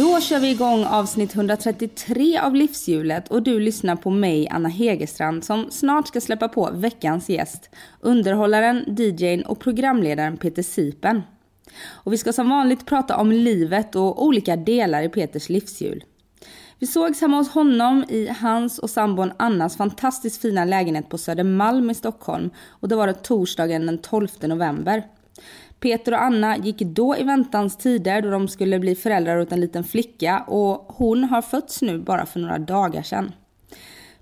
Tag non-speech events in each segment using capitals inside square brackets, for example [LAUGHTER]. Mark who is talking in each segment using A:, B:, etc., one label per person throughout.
A: Då kör vi igång avsnitt 133 av Livshjulet och du lyssnar på mig, Anna Hegerstrand, som snart ska släppa på veckans gäst, underhållaren, DJn och programledaren Peter Sipen. Och vi ska som vanligt prata om livet och olika delar i Peters livshjul. Vi sågs hemma hos honom i hans och sambon Annas fantastiskt fina lägenhet på Södermalm i Stockholm och det var det torsdagen den 12 november. Peter och Anna gick då i väntans tider då de skulle bli föräldrar åt en liten flicka och hon har fötts nu bara för några dagar sedan.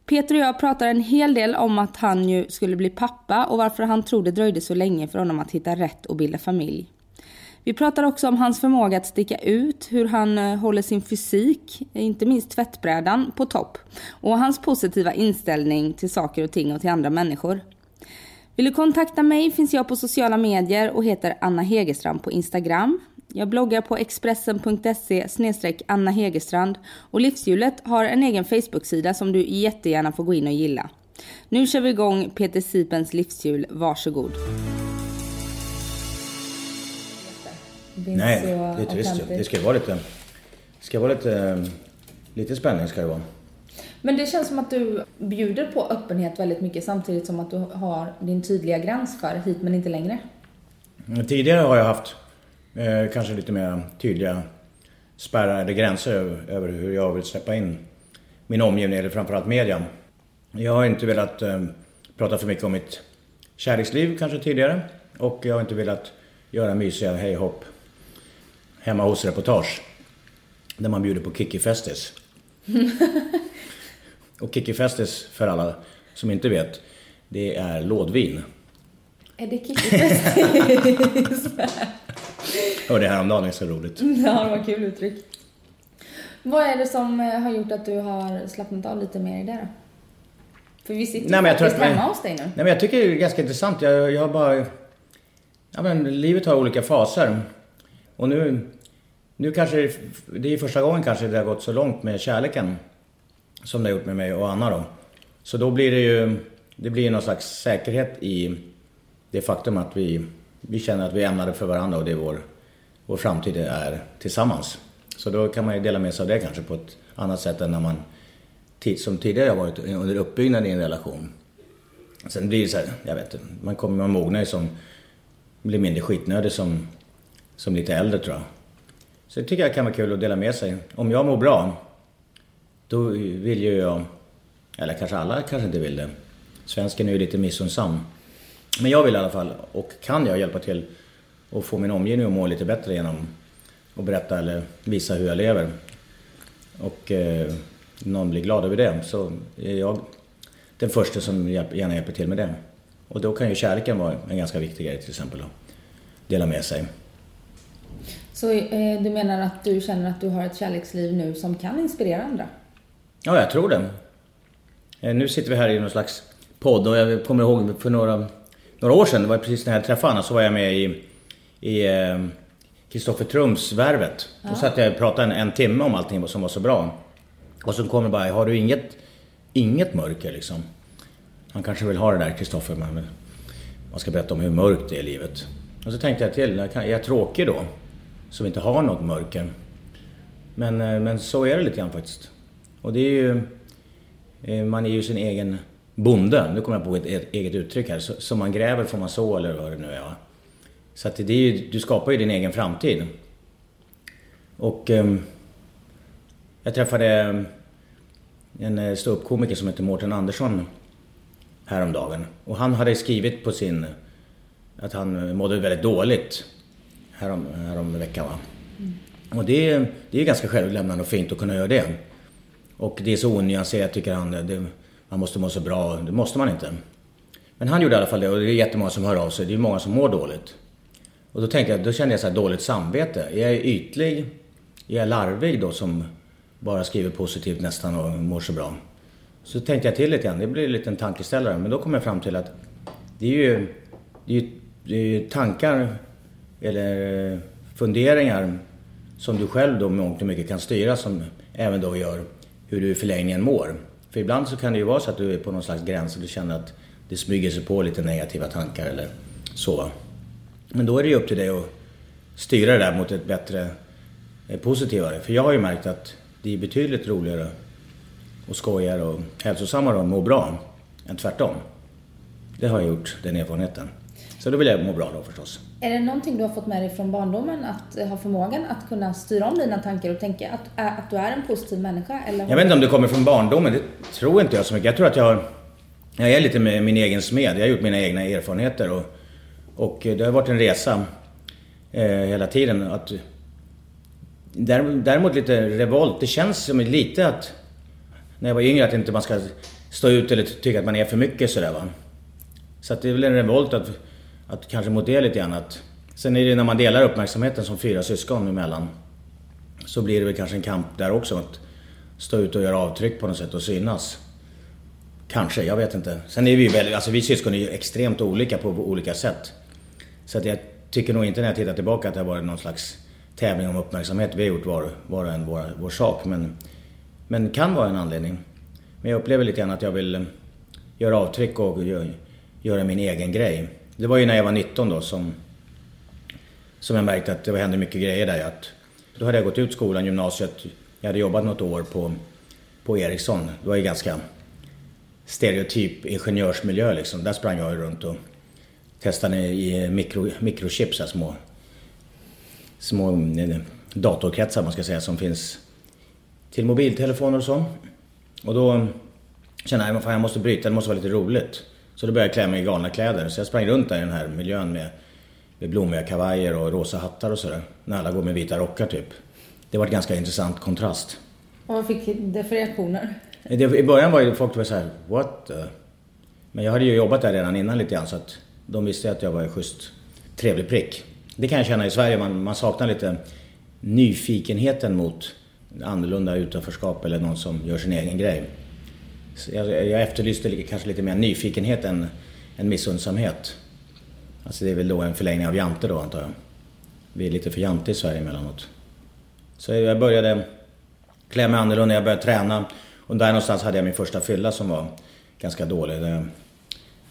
A: Peter och jag pratar en hel del om att han ju skulle bli pappa och varför han tror det dröjde så länge för honom att hitta rätt och bilda familj. Vi pratar också om hans förmåga att sticka ut, hur han eh, håller sin fysik, inte minst tvättbrädan, på topp och hans positiva inställning till saker och ting och till andra människor. Vill du kontakta mig finns jag på sociala medier och heter Anna Hegerstrand på Instagram. Jag bloggar på expressen.se Anna Hegerstrand och Livshjulet har en egen Facebook-sida som du jättegärna får gå in och gilla. Nu kör vi igång Peter Sipens livshjul, varsågod.
B: Nej, det är trist ju. Det ska vara lite... Ska vara lite... Lite spänning ska det vara.
A: Men det känns som att du bjuder på öppenhet väldigt mycket samtidigt som att du har din tydliga gräns för hit men inte längre.
B: Tidigare har jag haft eh, kanske lite mer tydliga spärrar eller gränser över, över hur jag vill släppa in min omgivning, eller framförallt media. Jag har inte velat eh, prata för mycket om mitt kärleksliv kanske tidigare. Och jag har inte velat göra mysiga hej hopp hemma hos reportage. Där man bjuder på Kikki Festis. [LAUGHS] och Kikki Festis, för alla som inte vet, det är lådvin.
A: Är det kickfest? [LAUGHS]
B: Jag hörde häromdagen, det är så roligt. [LAUGHS]
A: ja, det var kul uttryck. Vad är det som eh, har gjort att du har slappnat av lite mer i det då? För vi sitter
B: Nej,
A: ju
B: jag
A: faktiskt
B: att-
A: hemma hos dig nu.
B: Nej men jag tycker det är ganska intressant. Jag, jag har bara... Ja men livet har olika faser. Och nu... Nu kanske det- det är första gången kanske det har gått så långt med kärleken. Som det har gjort med mig och Anna då. Så då blir det ju... Det blir någon slags säkerhet i det faktum att vi, vi känner att vi är ämnade för varandra och det är vår, vår framtid är tillsammans. Så då kan man ju dela med sig av det kanske på ett annat sätt än när man som tidigare har varit under uppbyggnad i en relation. Sen blir det så här, jag vet inte, man kommer man mognar ju som, blir mindre skitnödig som, som lite äldre tror jag. Så det tycker jag kan vara kul att dela med sig. Om jag mår bra, då vill ju jag, eller kanske alla kanske inte vill det. Svensken är ju lite missunnsam. Men jag vill i alla fall, och kan jag hjälpa till att få min omgivning att må lite bättre genom att berätta eller visa hur jag lever. Och eh, någon blir glad över det så är jag den första som gärna hjälper till med det. Och då kan ju kärleken vara en ganska viktig grej till exempel att dela med sig.
A: Så eh, du menar att du känner att du har ett kärleksliv nu som kan inspirera andra?
B: Ja, jag tror det. Eh, Nu sitter vi här i någon slags podd och jag kommer ihåg för några, några år sedan, det var precis när jag träffade Anna, så var jag med i i eh, Kristoffer Trums Värvet. Då satt jag och pratade en, en timme om allting som var så bra. Och så kommer bara, har du inget, inget mörker liksom? Han kanske vill ha det där Kristoffer, men man ska berätta om hur mörkt det är i livet. Och så tänkte jag till, är jag tråkig då? Som inte har något mörker? Men, eh, men så är det lite grann faktiskt. Och det är ju... eh, Man är ju sin egen bonde. Nu kommer jag på ett eget uttryck här. Som man gräver får man så eller vad det nu är. Så att det är ju, du skapar ju din egen framtid. Och... ehm, jag träffade en eh, ståuppkomiker som heter Mårten Andersson häromdagen. Och han hade skrivit på sin... Att han mådde väldigt dåligt härom, härom veckan va. Och det, är- det är ganska självlämnande och fint att kunna göra det. Och det är så onyanserat tycker han. Det, man måste må så bra. Det måste man inte. Men han gjorde i alla fall det och det är jättemånga som hör av sig. Det är många som mår dåligt. Och då tänkte jag, då kände jag så här dåligt samvete. Är jag ytlig? är jag larvig då som bara skriver positivt nästan och mår så bra? Så tänkte jag till lite grann, det blir en liten tankeställare. Men då kom jag fram till att det är ju, det är ju, det är ju tankar eller funderingar som du själv då mångt och mycket kan styra som även då gör hur du i förlängningen mår. För ibland så kan det ju vara så att du är på någon slags gräns och du känner att det smyger sig på lite negativa tankar eller så. Men då är det ju upp till dig att styra det där mot ett bättre, eh, positivare. För jag har ju märkt att det är betydligt roligare och skojigare och hälsosammare att må bra än tvärtom. Det har jag gjort, den erfarenheten. Så då vill jag må bra då förstås.
A: Är det någonting du har fått med dig från barndomen, att eh, ha förmågan att kunna styra om dina tankar och tänka att, ä- att du är en positiv människa? Eller
B: Jag vet inte om det kommer från barndomen, det tror inte jag så mycket. Jag tror att jag har... Jag är lite med min egen smed. Jag har gjort mina egna erfarenheter och, och det har varit en resa eh, hela tiden. Att, däremot lite revolt. Det känns som lite att... När jag var yngre att inte man ska stå ut eller tycka att man är för mycket sådär va. Så att det är väl en revolt att, att kanske mot det lite grann att... Sen är det när man delar uppmärksamheten som fyra syskon emellan. Så blir det väl kanske en kamp där också. Att stå ut och göra avtryck på något sätt och synas. Kanske, jag vet inte. Sen är vi ju väldigt, alltså vi syskon är ju extremt olika på olika sätt. Så att jag tycker nog inte när jag tittar tillbaka att det har varit någon slags tävling om uppmärksamhet. Vi har gjort var, var och en vår, vår sak. Men, men kan vara en anledning. Men jag upplever lite grann att jag vill eh, göra avtryck och gö- göra min egen grej. Det var ju när jag var 19 då som, som jag märkte att det hände mycket grejer där. Att, då hade jag gått ut skolan, gymnasiet. Jag hade jobbat något år på, på Ericsson. Det var ju ganska stereotyp ingenjörsmiljö liksom. Där sprang jag ju runt och testade i mikro, mikrochips, här små, små eh, datorkretsar man ska säga som finns till mobiltelefoner och så. Och då kände jag att jag måste bryta, det måste vara lite roligt. Så då började jag klä mig i galna kläder. Så jag sprang runt där i den här miljön med, med blommiga kavajer och rosa hattar och sådär. När alla går med vita rockar typ. Det var ett ganska intressant kontrast.
A: Och vad fick det för reaktioner?
B: I början var ju folk var så här, what the? Men jag hade ju jobbat där redan innan lite grann så att de visste att jag var en schysst, trevlig prick. Det kan jag känna i Sverige, man, man saknar lite nyfikenheten mot annorlunda utanförskap eller någon som gör sin egen grej. Jag, jag efterlyste kanske lite mer nyfikenhet än, än missundsamhet. Alltså det är väl då en förlängning av jante då antar jag. Vi är lite för jante i Sverige emellanåt. Så jag började klä mig annorlunda, jag började träna. Och där någonstans hade jag min första fylla som var ganska dålig.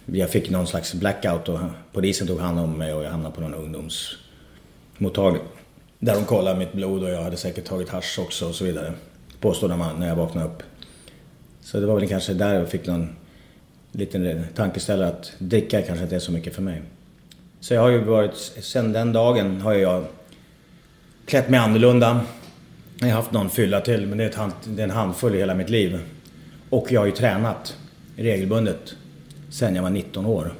B: Jag fick någon slags blackout och polisen tog hand om mig och jag hamnade på någon ungdomsmottagning. Där de kollade mitt blod och jag hade säkert tagit hasch också och så vidare. Påstod de när jag vaknade upp. Så det var väl kanske där jag fick någon liten tankeställare att dricka kanske inte är så mycket för mig. Så jag har ju varit, sen den dagen har jag klätt mig annorlunda. Jag har haft någon fylla till, men det är, hand, det är en handfull i hela mitt liv. Och jag har ju tränat regelbundet sen jag var 19 år.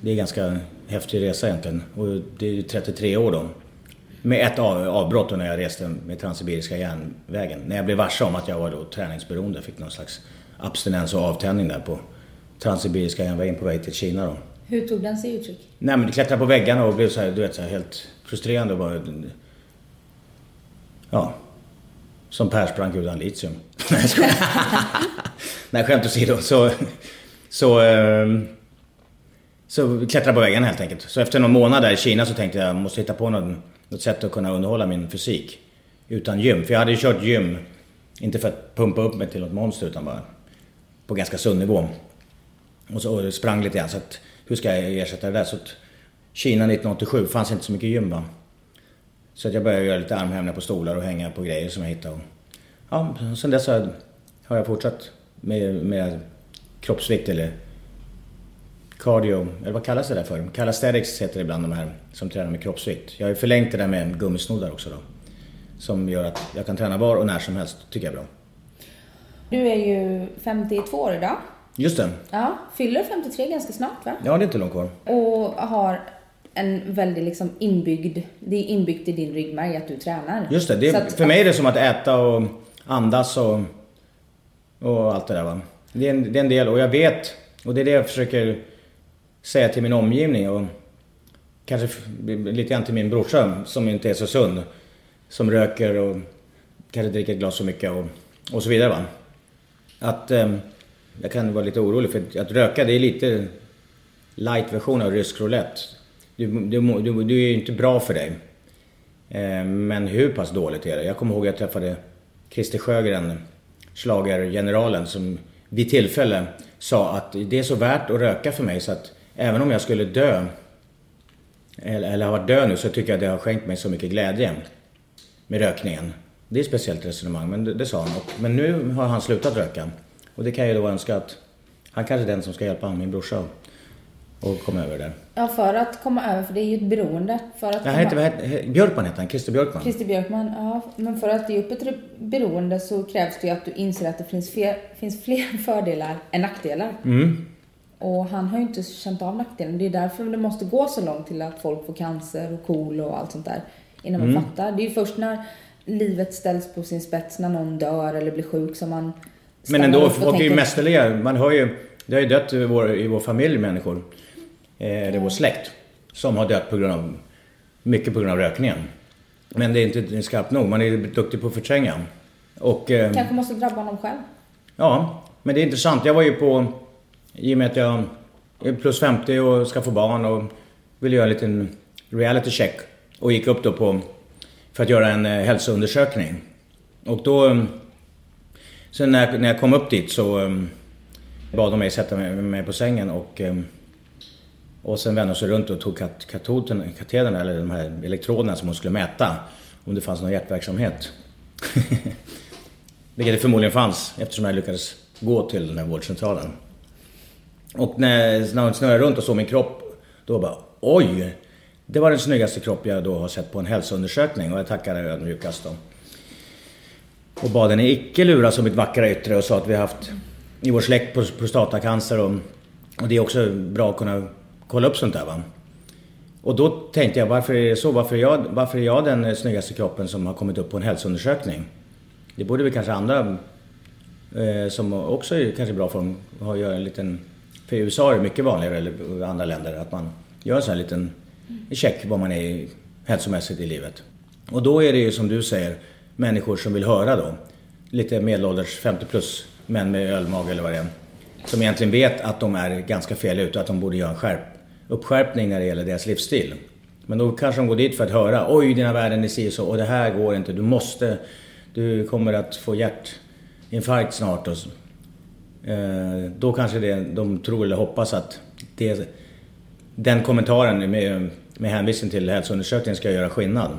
B: Det är en ganska häftig resa egentligen. Och det är ju 33 år då. Med ett avbrott då när jag reste med Transsibiriska järnvägen. När jag blev varse om att jag var då träningsberoende. Fick någon slags abstinens och avtändning där på Transsibiriska järnvägen på väg till Kina då.
A: Hur tog den sig uttryck?
B: Nej men det klättrade på väggarna och blev så här, du vet, så här helt frustrerande och bara... Ja. Som persbrank utan litium. [LAUGHS] [LAUGHS] Nej, skämt åsido. Så... Så... ehm, Så klättrade på väggarna helt enkelt. Så efter någon månad där i Kina så tänkte jag, jag måste hitta på något, något sätt att kunna underhålla min fysik. Utan gym. För jag hade ju kört gym, inte för att pumpa upp mig till något monster utan bara på ganska sund nivå. Och så och sprang lite grann. Så att, hur ska jag ersätta det där? Så att Kina 1987 fanns inte så mycket gym va. Så att jag började göra lite armhävningar på stolar och hänga på grejer som jag hittade. Och, ja, sen dess har har jag fortsatt med, med kroppsvikt eller cardio, eller vad kallas det där för? Calisthenics heter det ibland de här som tränar med kroppsvikt. Jag har ju förlängt det där med gummisnoddar också då. Som gör att jag kan träna var och när som helst, tycker jag är bra.
A: Du är ju 52 år idag.
B: Just det.
A: Ja, fyller 53 ganska snart va?
B: Ja, det är inte långt kvar.
A: Och har en väldigt liksom inbyggd, det är inbyggt i din ryggmärg att du tränar.
B: Just det, det
A: Så
B: är,
A: att-
B: för mig är det som att äta och andas och, och allt det där va. Det är, en, det är en del och jag vet, och det är det jag försöker säga till min omgivning och kanske lite grann till min brorsa som inte är så sund. Som röker och kanske dricker ett glas för mycket och, och så vidare va. Att eh, jag kan vara lite orolig för att röka det är lite light version av rysk roulette. Du, du, du, du är ju inte bra för dig. Eh, men hur pass dåligt är det? Jag kommer ihåg att jag träffade Christer Sjögren, schlagergeneralen, som vid tillfälle sa att det är så värt att röka för mig så att även om jag skulle dö, eller, eller har varit död nu, så tycker jag det har skänkt mig så mycket glädje med rökningen. Det är ett speciellt resonemang, men det, det sa han. Och, men nu har han slutat röka. Och det kan jag då önska att han kanske är den som ska hjälpa min brorsa och komma över det.
A: Ja, för att komma över, för det är ju ett beroende. För att
B: Jag
A: komma...
B: heter, vad heter, Björkman heter han, Christer Björkman.
A: Christer Björkman, ja. Men för att ge upp ett beroende så krävs det ju att du inser att det finns fler, finns fler [LAUGHS] fördelar än nackdelar.
B: Mm.
A: Och han har ju inte känt av nackdelen. Det är därför det måste gå så långt till att folk får cancer och KOL och allt sånt där. Innan
B: Mm.
A: man fattar. Det är ju först när livet ställs på sin spets, när någon dör eller blir sjuk som man
B: Men ändå, folk är ju mästerliga. Man hör ju, det har ju dött i vår, i vår familj människor. Eh, det är vår släkt. Som har dött på grund av, mycket på grund av rökningen. Men det är inte skarpt nog. Man är duktig på att förtränga. Och, eh,
A: Kanske måste drabba honom själv.
B: Ja, men det är intressant. Jag var ju på, i och med att jag är plus 50 och ska få barn och ville göra en liten reality check. Och gick upp då på, för att göra en eh, hälsoundersökning. Och då, mm, sen när jag, när jag kom upp dit så eh, bad de mig sätta mig, mig på sängen och eh, och sen vände hon sig runt och tog kat katoden, katedern, eller de här elektroderna som hon skulle mäta. Om det fanns någon hjärtverksamhet. [LAUGHS] Vilket det förmodligen fanns eftersom jag lyckades gå till den här vårdcentralen. Och när, när hon snurrade runt och såg min kropp, då bara oj! Det var den snyggaste kropp jag då har sett på en hälsoundersökning och jag tackade ödmjukast då. Och bad henne icke luras om mitt vackra yttre och sa att vi har haft i vår släkt prostatacancer och, och det är också bra att kunna kolla upp sånt där va. Och då tänkte jag, varför är det så? Varför är jag, varför är jag den snyggaste kroppen som har kommit upp på en hälsoundersökning? Det borde väl kanske andra eh, som också är kanske bra form ha att göra en liten... För i USA är det mycket vanligare, eller andra länder, att man gör en sån här liten check var man är hälsomässigt i livet. Och då är det ju som du säger, människor som vill höra då. Lite medelålders, 50 plus män med ölmage eller vad det är. Som egentligen vet att de är ganska fel ute och att de borde göra en skärp, uppskärpning när det gäller deras livsstil. Men då kanske de går dit för att höra, oj dina värden är si och så och det här går inte, du måste, du kommer att få hjärtinfarkt snart. Och så. Eh, då kanske det, de tror eller hoppas att det, den kommentaren med, med hänvisning till hälsoundersökningen ska göra skillnad.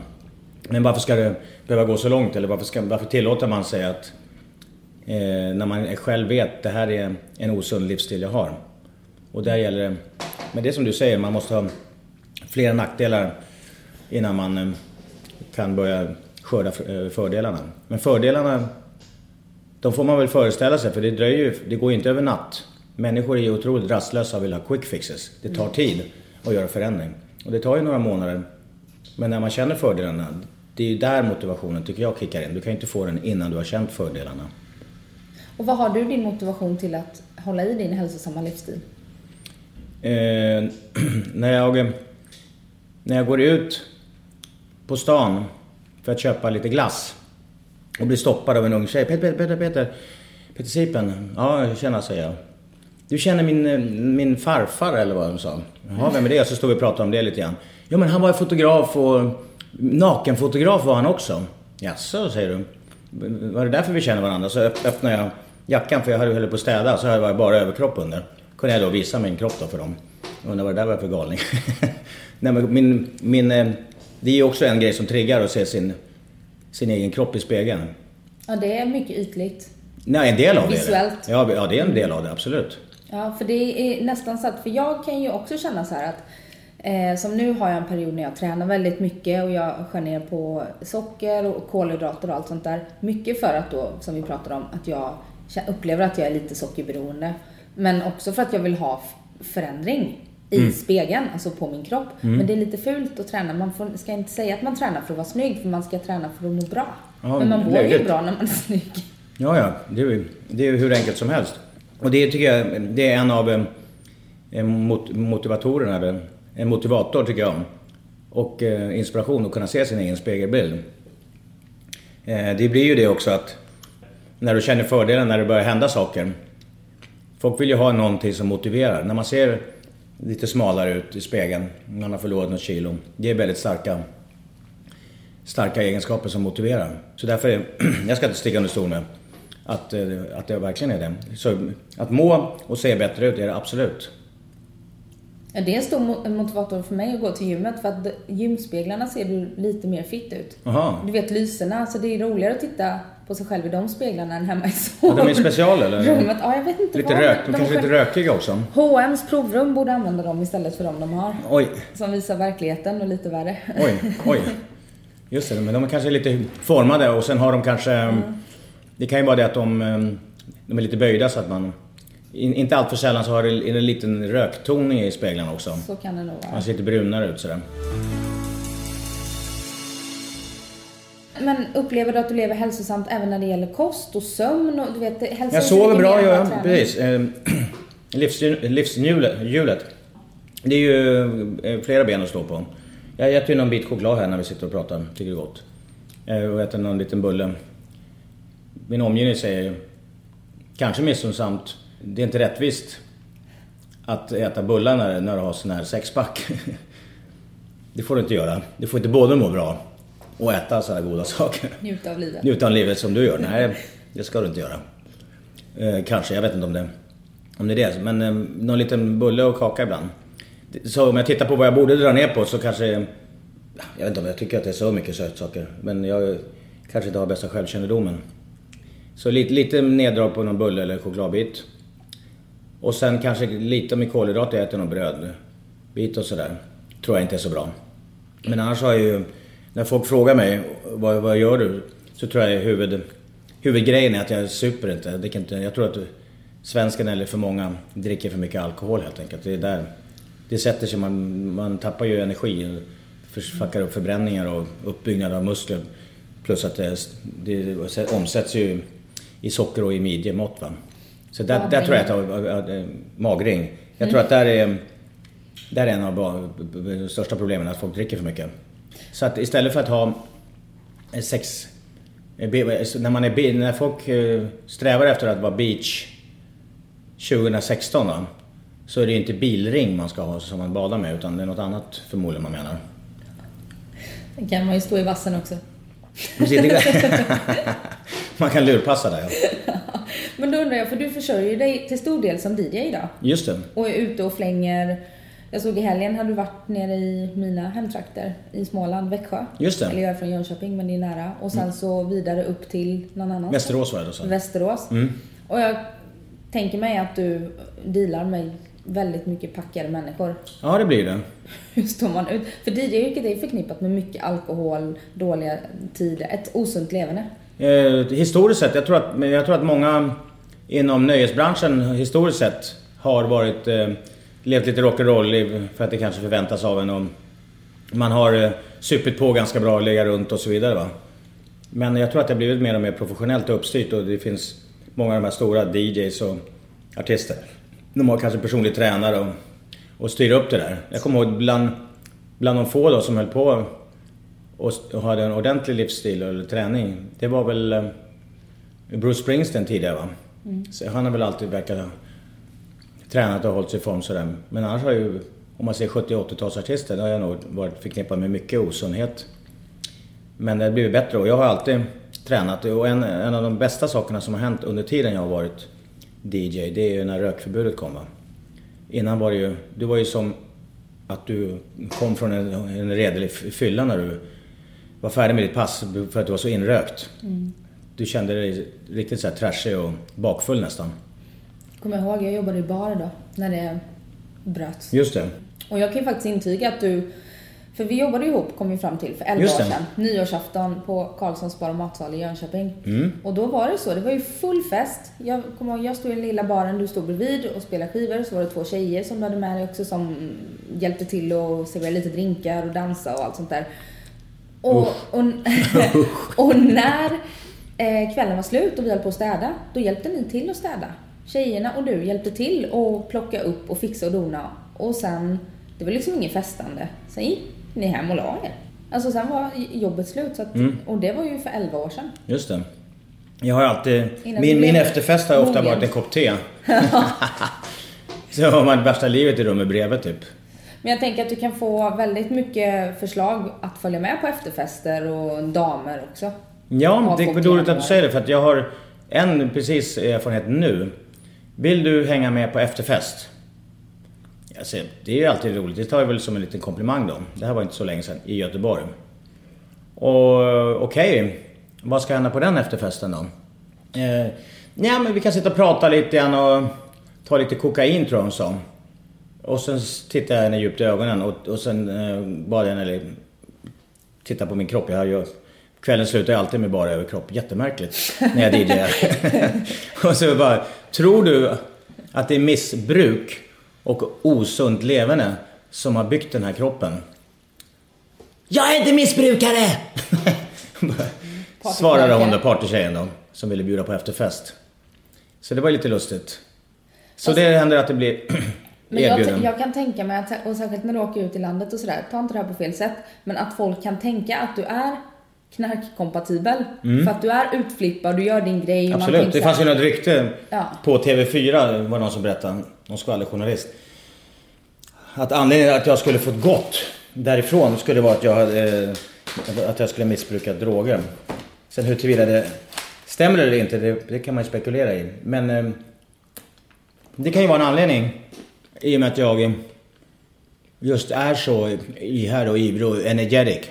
B: Men varför ska det behöva gå så långt? Eller varför, ska, varför tillåter man sig att eh, när man själv vet att det här är en osund livsstil jag har. Och där gäller det, men det är som du säger, man måste ha flera nackdelar innan man eh, kan börja skörda eh, fördelarna. Men fördelarna, de får man väl föreställa sig för det dröjer ju, det går ju inte över natt. Människor är ju otroligt rastlösa och vill ha quick fixes. Det tar tid att göra förändring. Och det tar ju några månader. Men när man känner fördelarna, det är ju där motivationen tycker jag kickar in. Du kan ju inte få den innan du har känt fördelarna.
A: Och vad har du din motivation till att hålla i din hälsosamma livsstil?
B: Eh, [CLEARS THROAT] när, jag, när jag går ut på stan för att köpa lite glass och blir stoppad av en ung tjej. Peter, Peter, Peter, Peter, Peter Sipen. Ja, känner, säger jag. Du känner min, eh, min farfar eller vad de sa. Jaha, vem är det? Så stod vi och pratade om det lite grann. Ja, men han var ju fotograf och nakenfotograf var han också. Jaså, säger du. Var det därför vi känner varandra? Så öpp- öppnade jag jackan för jag höll på att städa så hade jag bara överkropp under. Kunde jag då visa min kropp då för dem. Undrar vad det där var för galning. [LAUGHS] Nej men min, min, eh, det är ju också en grej som triggar att se sin, sin egen kropp i spegeln.
A: Ja, det är mycket ytligt.
B: Nej, en del av det
A: Visuellt.
B: det. Ja, ja, det är en del av det, absolut.
A: Ja, för det är nästan så att, för jag kan ju också känna så här att eh, som nu har jag en period när jag tränar väldigt mycket och jag skär ner på socker och kolhydrater och allt sånt där. Mycket för att då, som vi pratade om, att jag upplever att jag är lite sockerberoende. Men också för att jag vill ha förändring i
B: Mm.
A: spegeln, alltså på min kropp. Men det är lite fult att träna. Man får, ska inte säga att man tränar för att vara snygg, för man ska träna för att må bra.
B: Ja,
A: Men man mår ju bra när man är snygg.
B: Ja, ja. Det är, ju- det är ju hur enkelt som helst. Och det tycker jag, det är en av eh, eh, mot, motivatorerna, eller en motivator tycker jag. Och eh, inspiration att kunna se sin egen spegelbild. Eh, Det blir ju det också att när du känner fördelen när det börjar hända saker. Folk vill ju ha någonting som motiverar. När man ser lite smalare ut i spegeln, man har förlorat något kilo. Det är väldigt starka, starka egenskaper som motiverar. Så därför, [CLEARS THROAT] jag ska inte sticka under stol med att, eh, att det verkligen är det. Så att må och se bättre ut är det absolut.
A: Det är en stor mo- motivator för mig att gå till gymmet för att gymspeglarna ser du lite mer fitt ut.
B: Jaha.
A: Du vet lyserna, så det är roligare att titta på sig själv i de speglarna än hemma i
B: Ja, de är special eller?
A: Rummet, ja jag vet inte
B: Lite
A: vad.
B: rök, de kanske är lite rökiga också.
A: H&M's provrum borde använda dem istället för de de har.
B: Oj,
A: Som visar verkligheten och lite värre.
B: oj, oj. Just det, men de är kanske lite formade och sen har de kanske... Det kan ju vara det att de, eh, de är lite böjda så att man... in- Inte allt för sällan så har det en liten röktoning i speglarna också.
A: Så kan det nog vara.
B: Man ser lite brunare ut sådär.
A: Men upplever du att du lever hälsosamt även när det gäller kost och sömn? Och, du vet, hälsa är
B: Jag sover bra, gör jag.
A: träning.
B: Precis. [CLEARS THROAT] Eh, livshjul- Livshjulet. hjulet. Det är ju eh, flera ben att stå på. Jag äter ju någon bit choklad här när vi sitter och pratar. Tycker det är gott. Eh, Och äter någon liten bulle. Min omgivning säger kanske missunnsamt. Det är inte rättvist att äta bullar när, när du har sån här sexpack. [LAUGHS] Det får du inte göra. Du får inte både må bra och äta sådana här goda saker.
A: Njuta av livet.
B: Njuta av livet som du gör? Nej, det ska du inte göra. Eh, kanske, jag vet inte om det, om det är det. Men eh, någon liten bulle och kaka ibland. Så om jag tittar på vad jag borde dra ner på så kanske... Jag vet inte om jag tycker att det är så mycket sötsaker. Men jag kanske inte har bästa självkännedomen. Så lite, lite neddrag på någon bulle eller chokladbit. Och sen kanske lite med kolhydrater, jag äter någon brödbit och sådär. Tror jag inte är så bra. Men annars har jag ju, när folk frågar mig vad, vad gör du? Så tror jag huvud, huvudgrejen är att jag super inte. Jag, kan inte. jag tror att svensken eller för många dricker för mycket alkohol helt enkelt. Det är där det sätter sig, man, man tappar ju energi. Fuckar upp förbränningar och uppbyggnad av muskler. Plus att det, det omsätts ju i socker och i midjemått. Va? Så där, där tror jag att, att, att magring. Jag tror att där är där är en av de största problemen, att folk dricker för mycket. Så att istället för att ha eh, sex... be- När, man är, när folk strävar efter att vara beach 2016 då, så är det ju inte bilring man ska ha som man badar med utan det är något annat förmodligen man menar.
A: Sen kan man ju stå i vassen också.
B: Precis, det- [LAUGHS] [LAUGHS] man kan lurpassa där ja. [LAUGHS]
A: Men då undrar jag, för du försörjer dig till stor del som DJ idag.
B: Just det.
A: Och är ute och flänger. Jag såg i helgen hade du varit nere i mina hemtrakter i Småland, Växjö.
B: Just det.
A: Eller jag är från Jönköping men det är nära. Och sen så vidare upp till någon annan
B: Västerås var det då så.
A: Västerås.
B: Mm.
A: Och jag tänker mig att du dealar med väldigt mycket packade människor.
B: Ja det blir det. [LAUGHS]
A: Hur står man ut? För DJ-yrket är förknippat med mycket alkohol, dåliga tider, ett osunt leverne.
B: Eh, historiskt sett, jag tror, att, jag tror att många inom nöjesbranschen historiskt sett har varit, eh, levt lite rock'n'roll-liv för att det kanske förväntas av en. Och man har eh, supit på ganska bra, legat runt och så vidare. Va? Men jag tror att det har blivit mer och mer professionellt och uppstyrt och det finns många av de här stora DJs och artister. De har kanske personlig tränare och, och styr upp det där. Jag kommer ihåg bland, bland de få då som höll på och och hade en ordentlig livsstil eller träning. Det var väl eh, Bruce Springsteen tidigare va? Så han har väl alltid verkat ha tränat och hållit sig i form sådär. Men annars har ju, om man ser 70 och 80-talsartister, då har jag nog varit förknippad med mycket osundhet. Men det har blivit bättre och jag har alltid tränat och en, en av de bästa sakerna som har hänt under tiden jag har varit DJ, det är ju när rökförbudet kom va. Innan var det ju, det var ju som att du kom från en, en redlig fylla när du var färdig med ditt pass för att du var så inrökt. Du kände dig riktigt så här trashig och bakfull nästan.
A: Kommer jag ihåg, jag jobbade i bar då, när det bröts.
B: Just det.
A: Och jag kan ju faktiskt intyga att du, för vi jobbade ihop kom vi fram till för 11
B: Just
A: år sedan, nyårsafton på Karlssons bar och matsal i Jönköping.
B: Mm.
A: Och då var det så, det var ju full fest. Jag kommer ihåg, jag stod i den lilla baren, du stod bredvid och spelade skivor. Så var det två tjejer som du hade med dig också som hjälpte till att servera lite drinkar och dansa och allt sånt där. Och, [LAUGHS] och, och när eh, kvällen var slut och vi höll på att städa, då hjälpte ni till att städa. Tjejerna och du hjälpte till att plocka upp och fixa och dona. Och sen, det var liksom ingen festande. Sen gick ni hem och la er. Alltså sen var jobbet slut så att,
B: Mm.
A: och det var ju för 11 år sedan.
B: Just det. Jag har alltid...
A: Innan
B: Min, min efterfest har ofta varit en kopp te. [LAUGHS] [LAUGHS] Så har man värsta livet i rummet bredvid typ.
A: Men jag tänker att du kan få väldigt mycket förslag att följa med på efterfester och damer också.
B: Ja, det är roligt att du säger det för att jag har en precis erfarenhet nu. Vill du hänga med på efterfest? Alltså, det är ju alltid roligt. Det tar jag väl som en liten komplimang då. Det här var inte så länge sedan i Göteborg. Och okej, vad ska hända på den efterfesten då? Eh, nej men vi kan sitta och prata lite grann och ta lite kokain tror jag hon sa. Och sen tittade jag henne djupt i ögonen och, och sen eh, bad jag henne titta på min kropp. Jag har ju, kvällen slutar ju alltid med bara överkropp. Jättemärkligt när jag DJar. [LAUGHS] och så bara, tror du att det är missbruk och osunt leverne som har byggt den här kroppen? Jag är inte missbrukare! [LAUGHS] Svarade hon då, partytjejen då, som ville bjuda på efterfest. Så det var lite lustigt. Så det händer att det blir
A: Men jag, jag kan tänka mig, att, och särskilt när du åker ut i landet och sådär, ta inte det här på fel sätt, men att folk kan tänka att du är knarkkompatibel. För att du är utflippad, du gör din grej.
B: Mm. Absolut.
A: tänker
B: Det fanns ju något rykte
A: Ja.
B: på TV4, var det någon som berättade, någon skvallerjournalist. Att anledningen att jag skulle fått gått därifrån skulle vara att jag, hade, eh, att jag skulle missbruka droger. Sen hur tillvida det stämmer eller inte, det, det kan man ju spekulera i. Men eh, det kan ju vara en anledning i och med att jag just är så ihärdig och ivrig och energetic.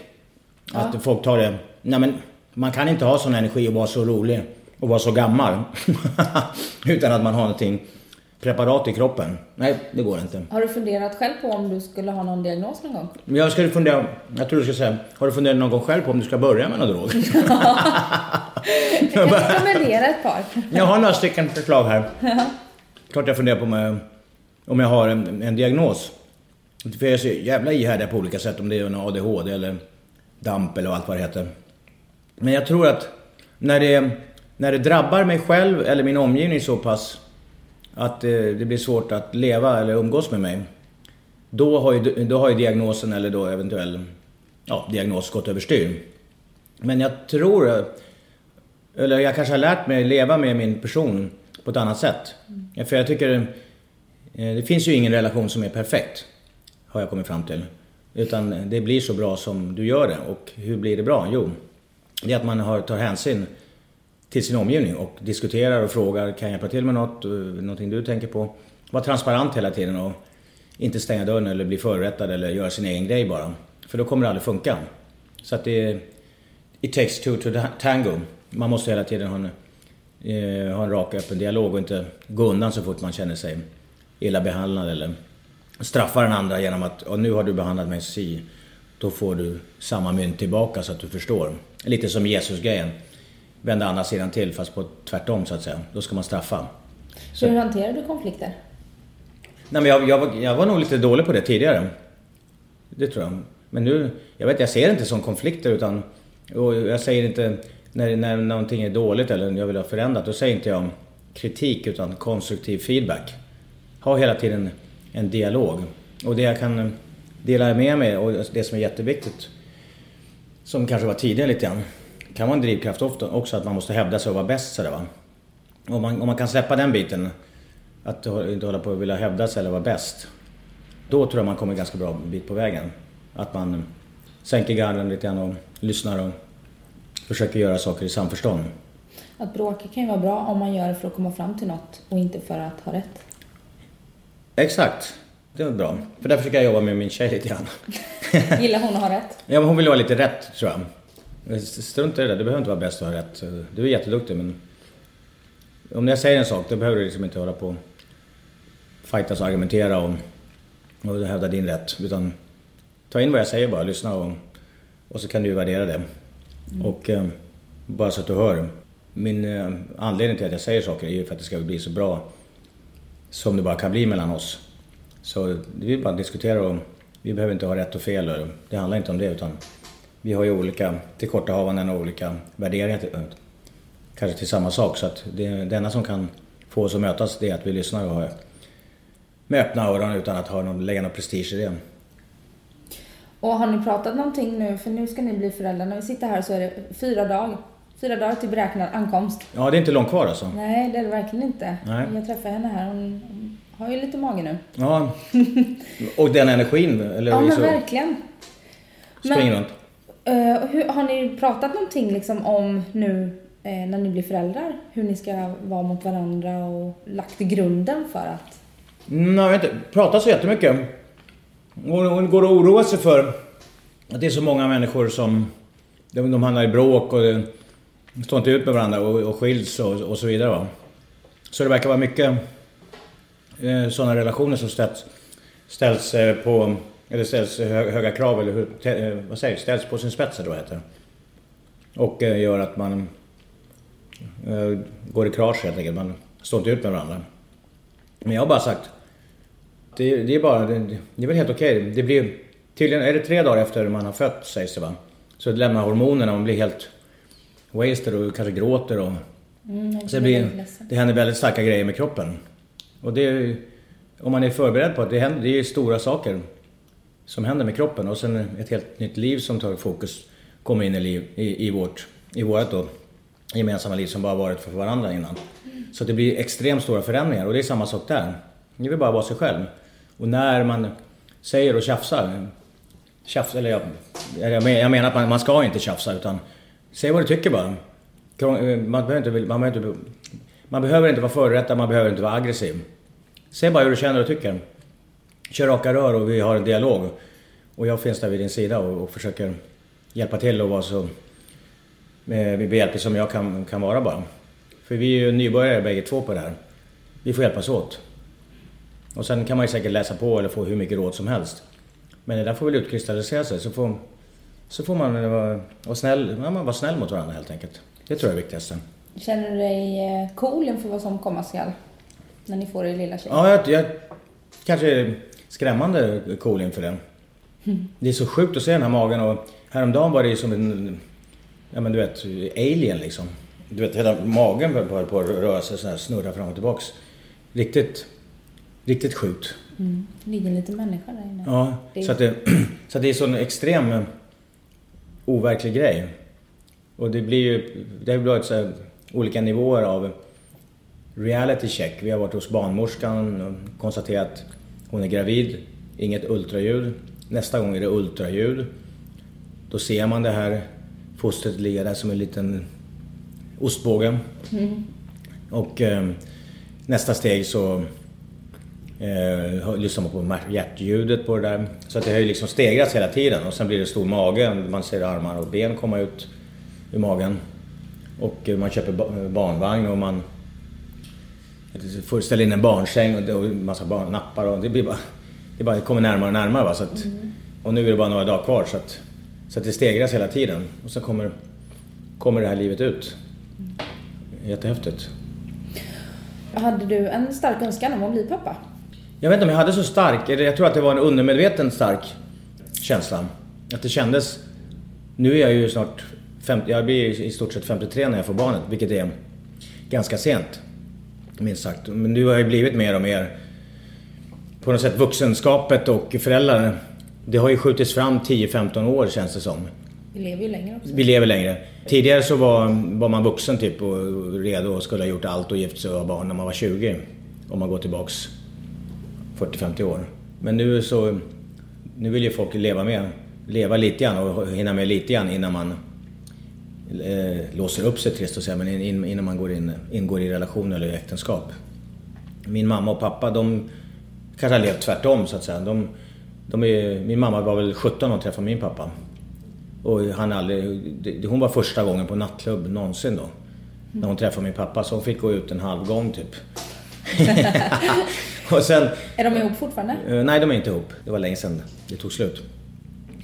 B: Att folk tar det, nej men man kan inte ha sån energi och vara så rolig och vara så gammal. [LAUGHS] Utan att man har någonting preparat i kroppen. Nej, det går inte.
A: Har du funderat själv på om du skulle ha någon diagnos någon gång?
B: Jag skulle fundera, jag tror du ska säga, har du funderat någon gång själv på om du ska börja med någon drog? [LAUGHS]
A: Jag kan rekommendera ett par.
B: Jag har några stycken förslag här. Klart jag funderar på om om jag har en, en diagnos. För jag är så jävla ihärdig på olika sätt, om det är en ADHD eller DAMP eller allt vad det heter. Men jag tror att när det, när det drabbar mig själv eller min omgivning så pass att det, det blir svårt att leva eller umgås med mig. Då har ju, då har ju diagnosen eller då eventuell ja, diagnos gått överstyr. Men jag tror, eller jag kanske har lärt mig leva med min person på ett annat sätt. För jag tycker, Eh, det finns ju ingen relation som är perfekt. Har jag kommit fram till. Utan det blir så bra som du gör det. Och hur blir det bra? Jo, det är att man har, tar hänsyn till sin omgivning och diskuterar och frågar, kan jag hjälpa till med något? Eh, någonting du tänker på? Var transparent hela tiden och inte stänga dörren eller bli förrättad eller göra sin egen grej bara. För då kommer det aldrig funka. Så att det It takes two to tango. Man måste hela tiden ha en, eh, ha en rak öppen dialog och inte gå undan så fort man känner sig illa behandlad eller straffa den andra genom att "Åh, nu har du behandlat mig si. Då får du samma mynt tillbaka så att du förstår. Lite som Jesus-grejen. Vända andra sidan till fast på tvärtom så att säga. Då ska man straffa. Så-
A: Hur hanterar du konflikter?
B: Nej, men jag, jag, var, jag var nog lite dålig på det tidigare. Det tror jag. Men nu, jag vet jag ser det inte som konflikter utan, och jag säger inte när, när någonting är dåligt eller jag vill ha förändrat, då säger inte jag kritik utan konstruktiv feedback. Ha hela tiden en dialog. Och det jag kan eh, dela med mig och det som är jätteviktigt, som kanske var tidigare lite grann, kan vara en drivkraft ofta också att man måste hävda sig och vara bäst sådär va. Om man, om man kan släppa den biten, att inte hålla på och vilja hävda sig eller vara bäst. Då tror jag man kommer ganska bra bit på vägen. Att man eh, sänker garden lite grann och lyssnar och försöker göra saker i samförstånd.
A: Att bråka kan ju vara bra om man gör det för att komma fram till något och inte för att ha rätt.
B: Exakt, det var bra. För där försöker jag jobba med min tjej lite grann. [LAUGHS]
A: Gillar hon att ha rätt?
B: Ja, men hon vill ha lite rätt tror jag. Strunt i det där, du behöver inte vara bäst och ha rätt. Du är jätteduktig men... Om jag säger en sak, då behöver du liksom inte hålla på fightas och argumentera och, och hävda din rätt. Utan ta in vad jag säger bara, lyssna och, och så kan du värdera det. Och eh, bara så att du hör. Min eh, anledning till att jag säger saker är ju för att det ska bli så bra som det bara kan bli mellan oss. Så vi bara diskuterar och vi behöver inte ha rätt och fel. och Det handlar inte om det utan vi har ju olika tillkortahavanden och olika värderingar till, kanske till samma sak. Så att det, det enda som kan få oss att mötas det är att vi lyssnar och har, med öppna öron utan att ha någon, lägga någon prestige i det.
A: Och har ni pratat någonting nu? För nu ska ni bli föräldrar. När vi sitter här så är det fyra dagar. Fyra dagar till beräknad ankomst.
B: Ja, det är inte långt kvar alltså.
A: Nej, det är det verkligen inte.
B: Nej.
A: Jag träffade henne här. Hon har ju lite mage nu.
B: Ja. [LAUGHS] Och den energin, eller
A: Ja, men
B: så
A: verkligen.
B: springer
A: Men-
B: runt.
A: Eh, hur, har ni pratat någonting liksom om nu eh, när ni blir föräldrar? Hur ni ska vara mot varandra och lagt grunden för att...
B: Nej, jag vet inte. Pratar så jättemycket. Hon, hon går och oroar sig för att det är så många människor som... De, de hamnar i bråk och de står inte ut med varandra och, och skiljs och, och så vidare. Va? Så det verkar vara mycket eh, sådana relationer som ställs, ställs eh, på... Eller ställs hö, höga krav eller hur, te, eh, vad säger jag, ställs på sin spets eller vad det heter. Och eh, gör att man eh, går i krasch helt enkelt. Man står inte ut med varandra. Men jag har bara sagt det, det är bara, det, det är väl helt okej. Det blir, tydligen är det tre dagar efter man har fött sägs det va. Så det lämnar hormonerna man blir helt wasted och kanske gråter och...
A: Mm,
B: Så det, blir, det händer väldigt starka grejer med kroppen. Och det är, om man är förberedd på att det händer, det är stora saker som händer med kroppen och sen ett helt nytt liv som tar fokus kommer in i, liv, i, i vårt, i vårt då, gemensamma liv som bara varit för varandra innan. Så det blir extremt stora förändringar och det är samma sak där. Ni vill bara vara sig själv. Och när man säger och tjafsar, tjafs, eller jag, jag menar att man, man ska inte tjafsa utan säg vad du tycker bara. Eh, man behöver inte, man behöver inte, man behöver inte vara förrättad, man behöver inte vara aggressiv. Säg bara hur du känner och tycker. Kör raka rör och vi har en dialog. Och jag finns där vid din sida och, och försöker hjälpa till och vara så eh, behjälplig som jag kan, kan vara bara. För vi är ju nybörjare bägge två på det här. Vi får hjälpas åt. Och sen kan man ju säkert läsa på eller få hur mycket råd som helst. Men det där får väl utkristallisera sig så får, så får man vara, vara, snäll, ja, man vara snäll mot varandra helt enkelt. Det tror jag är viktigaste.
A: Känner du dig eh, cool inför vad som komma skall? När ni får er lilla tjej?
B: Ja, jag, jag kanske är skrämmande cool inför det. [LAUGHS] Det är så sjukt att se den här magen och häromdagen var det som en, ja men du vet, alien liksom. Du vet, hela magen höll på, att röra sig så här, snurra fram och tillbaks. Riktigt, riktigt sjukt.
A: Mm. Det ligger en liten människa där inne.
B: Ja,
A: Det är-
B: så att det, [CLEARS THROAT] så att det är sån extrem eh, overklig grej. Och det blir ju, det har blivit så olika nivåer av reality check. Vi har varit hos barnmorskan och konstaterat att hon är gravid. Inget ultraljud. Nästa gång är det ultraljud. Då ser man det här fostret ligga där som en liten ostbåge. Och eh, nästa steg så Eh, lyssnar man på hjärtljudet på det där. Så att det har ju liksom stegrats hela tiden och sen blir det stor mage. Man ser armar och ben komma ut ur magen. Och eh, man köper ba- barnvagn och man får ställa in en barnsäng och massa barnnappar och det blir bara... Det bara kommer närmare och närmare va. Så att, Och nu är det bara några dagar kvar så att, så att det stegras hela tiden. Och så kommer, kommer det här livet ut. Jättehäftigt.
A: Hade du en stark önskan om att bli pappa?
B: Jag vet inte om jag hade så stark, eller jag tror att det var en undermedveten stark känsla. Att det kändes... Nu är jag ju snart 50, jag blir i stort sett 53 när jag får barnet, vilket är ganska sent. Minst sagt. Men nu har jag blivit mer och mer... På något sätt vuxenskapet och föräldrar, det har ju skjutits fram 10-15 år känns det som.
A: Vi lever ju längre också.
B: Vi lever längre. Tidigare så var, var man vuxen typ och redo och skulle ha gjort allt och gift sig och ha barn när man var 20. Om man går tillbaks 40-50 år. Men nu så... Nu vill ju folk leva med. Leva lite grann och hinna med lite grann innan man eh, låser upp sig trist att säga, men in, innan man går in, ingår i relation eller äktenskap. Min mamma och pappa de kanske har levt tvärtom så att säga. De, de är, min mamma var väl 17 när hon träffade min pappa. Och han aldrig, det- hon var första gången på nattklubb någonsin då. När hon träffade min pappa så hon fick gå ut en halv gång typ. [LAUGHS] [LAUGHS] och sen,
A: Är de ihop fortfarande?
B: eh, nej de är inte ihop. Det var länge sedan det tog slut.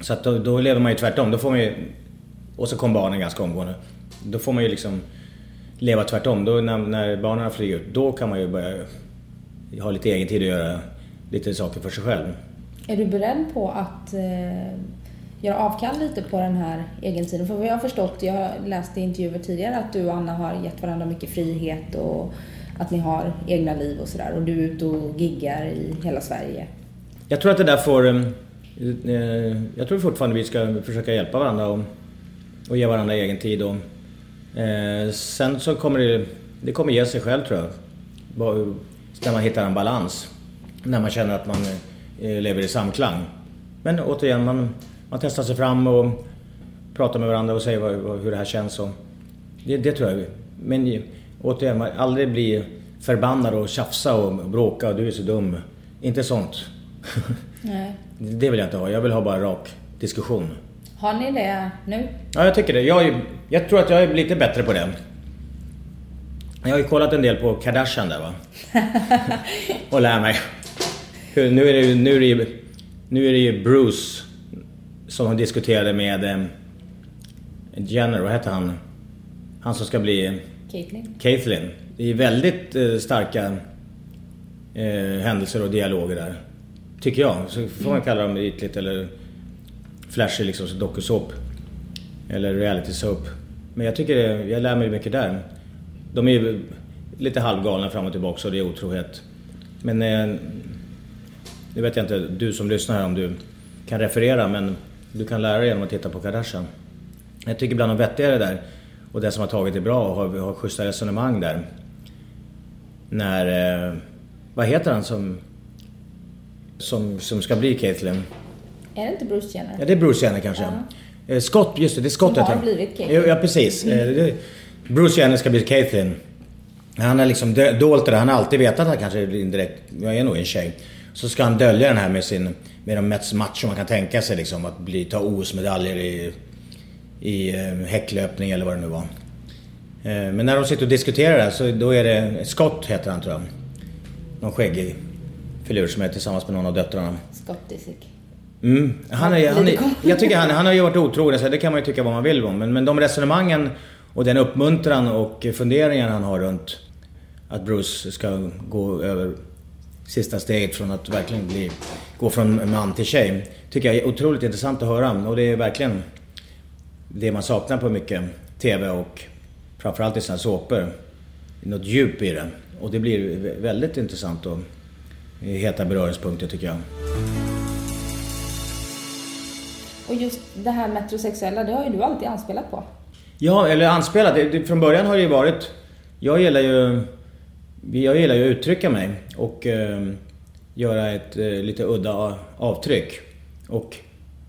B: Så att då, då lever man ju tvärtom. Då får man ju, och så kom barnen ganska omgående. Då får man ju liksom leva tvärtom. Då när, när barnen har flugit ut, då kan man ju börja ha lite egen tid att göra lite saker för sig själv.
A: Är du beredd på att eh, göra avkall lite på den här egentiden? För vad jag har förstått, jag har läst i intervjuer tidigare att du och Anna har gett varandra mycket frihet och att ni har egna liv och sådär. Och du är ute och giggar i hela Sverige.
B: Jag tror att det där får... Eh, eh, jag tror fortfarande vi ska försöka hjälpa varandra och, och ge varandra egen tid. Och, eh, sen så kommer det, det kommer ge sig själv tror jag. När man hittar en balans. När man känner att man eh, lever i samklang. Men återigen, man, man testar sig fram och pratar med varandra och säger vad, vad, hur det här känns. Och det, det tror jag. Men ju- återigen, man aldrig bli förbannad och tjafsa och bråka och du är så dum. Inte sånt.
A: Nej. [LAUGHS]
B: Det vill jag inte ha. Jag vill ha bara rak diskussion.
A: Har ni det nu?
B: Ja, jag tycker det. Jag, är, jag tror att jag är lite bättre på det. Jag har ju kollat en del på Kardashian där va. [LAUGHS] och lär mig. Nu är det nu är det ju, nu är det ju Bruce som diskuterade med eh, Jenner, vad heter han? Han som ska bli
A: Caitlyn?
B: Caitlin. Det är väldigt eh, starka eh, händelser och dialoger där. Tycker jag. Så får man kalla dem ytligt eller flashig liksom, dokusåp. Eller reality soap. Men jag tycker det, jag lär mig mycket där. De är ju lite halvgalna fram och tillbaka och det är otrohet. Men eh, det vet jag inte, du som lyssnar här om du kan referera men du kan lära dig genom att titta på Kardashian. Jag tycker bland de vettigare där och det som har tagit det bra och har, har schyssta resonemang där. När, eh, vad heter han som, som, som ska bli Caitlyn?
A: Är det inte Bruce Jenner?
B: Ja, det är Bruce Jenner kanske. Eh, Scott, just det, det är Scott
A: Som har blivit Caitlyn.
B: Ja, precis. Eh, det- Bruce Jenner ska bli Caitlyn. Han har liksom dolt det där. Han har alltid vetat att han kanske indirekt, jag är nog en tjej. Så ska han dölja den här med sin, med de mest macho man kan tänka sig liksom. Att bli, ta OS-medaljer i, i eh, häcklöpning eller vad det nu var. Eh, Men när de sitter och diskuterar det här så då är det, Scott heter han tror jag. Någon skäggig filur som är tillsammans med någon av döttrarna.
A: Scott Disick.
B: Mm. Han är, han är, jag tycker han, han har ju varit otrogen, så det kan man ju tycka vad man vill om. Men, men de resonemangen och den uppmuntran och funderingar han har runt att Bruce ska gå över sista steget från att verkligen bli, gå från man till tjej. Tycker jag är otroligt intressant att höra. Och det är verkligen det man saknar på mycket TV och framförallt i sina såpor. Något djup i det. Och det blir väldigt intressant och heta beröringspunkter tycker jag.
A: Och just det här metrosexuella, det har ju du alltid anspelat på.
B: Ja, eller anspelat. Det, från början har det ju varit... Jag gillar ju... Jag gillar ju att uttrycka mig och eh, göra ett eh, lite udda avtryck. Och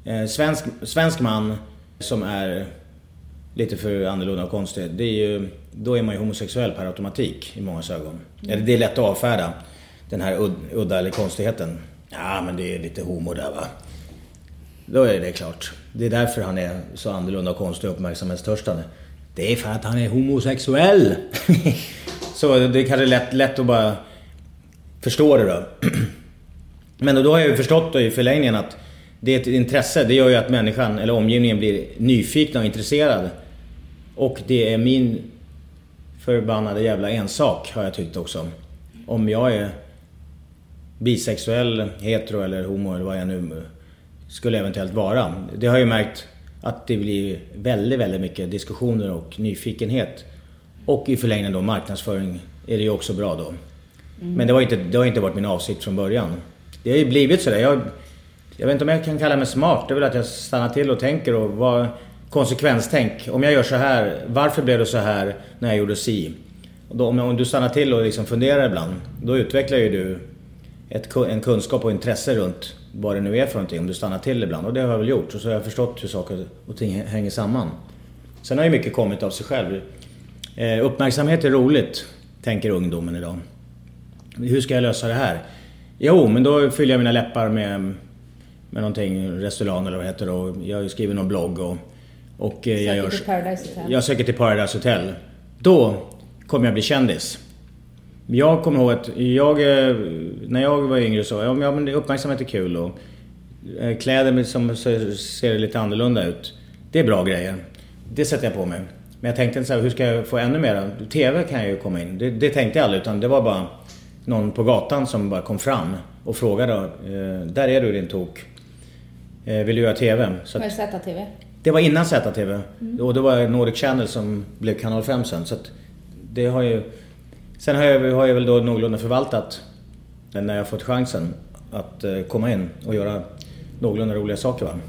B: eh, svensk, svensk man som är lite för annorlunda och konstig, det är ju, då är man ju homosexuell per automatik i många ögon. Eller det är lätt att avfärda den här ud, udda eller konstigheten. Ja, men det är lite homo där va. Då är det klart. Det är därför han är så annorlunda och konstig och uppmärksamhetstörstande. Det är för att han är homosexuell. [LAUGHS] så det är kanske lätt, lätt att bara förstå det då. [CLEARS THROAT] Men då har jag ju förstått då i förlängningen att det är ett intresse. Det gör ju att människan, eller omgivningen, blir nyfikna och intresserad. Och det är min förbannade jävla ensak, har jag tyckt också. Om jag är bisexuell, hetero eller homo eller vad jag nu skulle eventuellt vara. Det har jag märkt att det blir väldigt, väldigt mycket diskussioner och nyfikenhet. Och i förlängningen då marknadsföring är det ju också bra då. Men det, var inte, det har inte varit min avsikt från början. Det har ju blivit sådär. Jag, jag vet inte om jag kan kalla mig smart. Det är väl att jag stannar till och tänker och vad... konsekvenstänk. Om jag gör så här, varför blev det så här när jag gjorde si? Och då, om, om du stannar till och liksom funderar ibland, då utvecklar ju du ett, en kunskap och intresse runt vad det nu är för någonting. Om du stannar till ibland. Och det har jag väl gjort. Och så har jag förstått hur saker och ting hänger samman. Sen har ju mycket kommit av sig själv. Eh, uppmärksamhet är roligt, tänker ungdomen idag. Hur ska jag lösa det här? Jo, men då fyller jag mina läppar med, med någonting, restaurang eller vad det heter. Och jag skriver någon blogg och, och eh, jag
A: Söker
B: gör...
A: till Paradise Hotel.
B: Jag söker till Paradise Hotel. Då kommer jag bli kändis. Jag kommer ihåg att jag, eh, när jag var yngre så, ja men- uppmärksamhet är kul och eh, kläder som ser, lite annorlunda ut. Det är bra grejer. Det sätter jag på mig. Men jag tänkte inte så här, hur ska jag få ännu mer? TV kan jag ju komma in. Det, det tänkte jag aldrig utan det var bara någon på gatan som bara kom fram och frågade. Där är du din tok. Eh, vill du göra TV? Så att,
A: ZTV.
B: det var innan ZTV. Och det var Nordic Channel som blev Kanal 5 sen. Så det har ju... Sen har jag, har jag väl då någorlunda förvaltat när jag fått chansen att eh, komma in och göra någorlunda roliga saker. Va?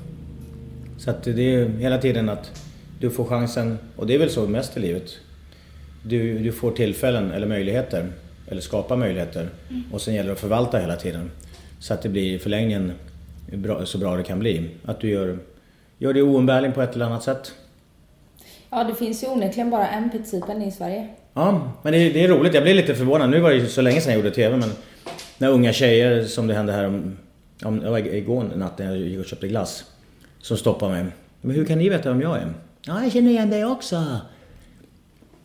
B: Så att det är hela tiden att du får chansen, och det är väl så mest i livet. Du, du får tillfällen eller möjligheter, eller skapar möjligheter. Och sen gäller det att förvalta hela tiden. Så att det blir i förlängningen bra, så bra det kan bli. Att du gör, gör det oumbärlig på ett eller annat sätt.
A: Ja, det finns ju onekligen bara en Petzipen i Sverige.
B: Ja, men det är, det är roligt. Jag blir lite förvånad. Nu var det ju så länge sedan jag gjorde TV, men när unga tjejer, som det hände här om, om det var igår natt när jag gick och köpte glass, som stoppade mig. Men hur kan ni veta vem jag är? Ja, jag känner igen dig också.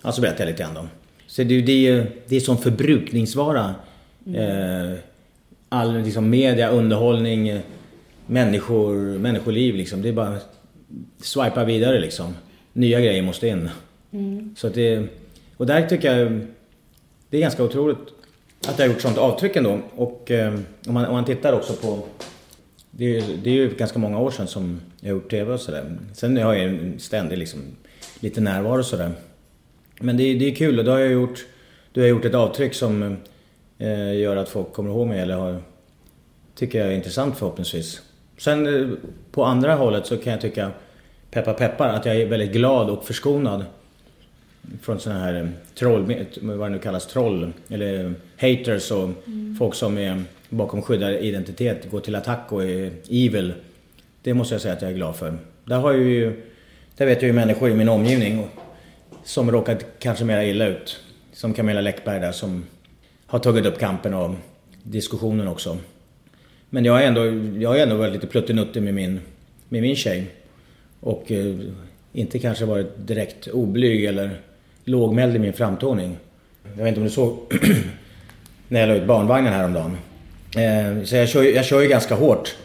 B: Ja, så berättade jag lite grann då. Så det, det, är, det är som förbrukningsvara. Eh, all liksom media, underhållning, människor, människoliv liksom. Det är bara swipa vidare liksom. Nya grejer måste in. Så att det, och där tycker jag det är ganska otroligt att jag har gjort sånt avtryck ändå. Och eh, om, man, om man tittar också på det är, ju- det är ju ganska många år sedan som jag har gjort TV och sådär. Sen har jag en ständig liksom, lite närvaro och sådär. Men det, är- det är kul och då har jag gjort, då har gjort ett avtryck som eh, gör att folk kommer ihåg mig eller har, tycker jag är intressant förhoppningsvis. Sen eh, på andra hållet så kan jag tycka, peppar peppar, att jag är väldigt glad och förskonad från såna här eh, troll, vad det nu kallas, troll eller haters och folk som är bakom skyddad identitet, går till attack och är evil. Det måste jag säga att jag är glad för. Där har jag ju, där vet jag ju människor i min omgivning som råkat kanske mera illa ut. Som Camilla Läckberg där som har tagit upp kampen och diskussionen också. Men jag har ändå, jag har ändå varit lite pluttinuttig med min, med min tjej. Och eh, inte kanske varit direkt oblyg eller lågmäld i min framtoning. Jag vet inte om du såg [CLEARS THROAT] när jag la ut barnvagnen häromdagen. Eh, så jag kör, jag kör ju ganska hårt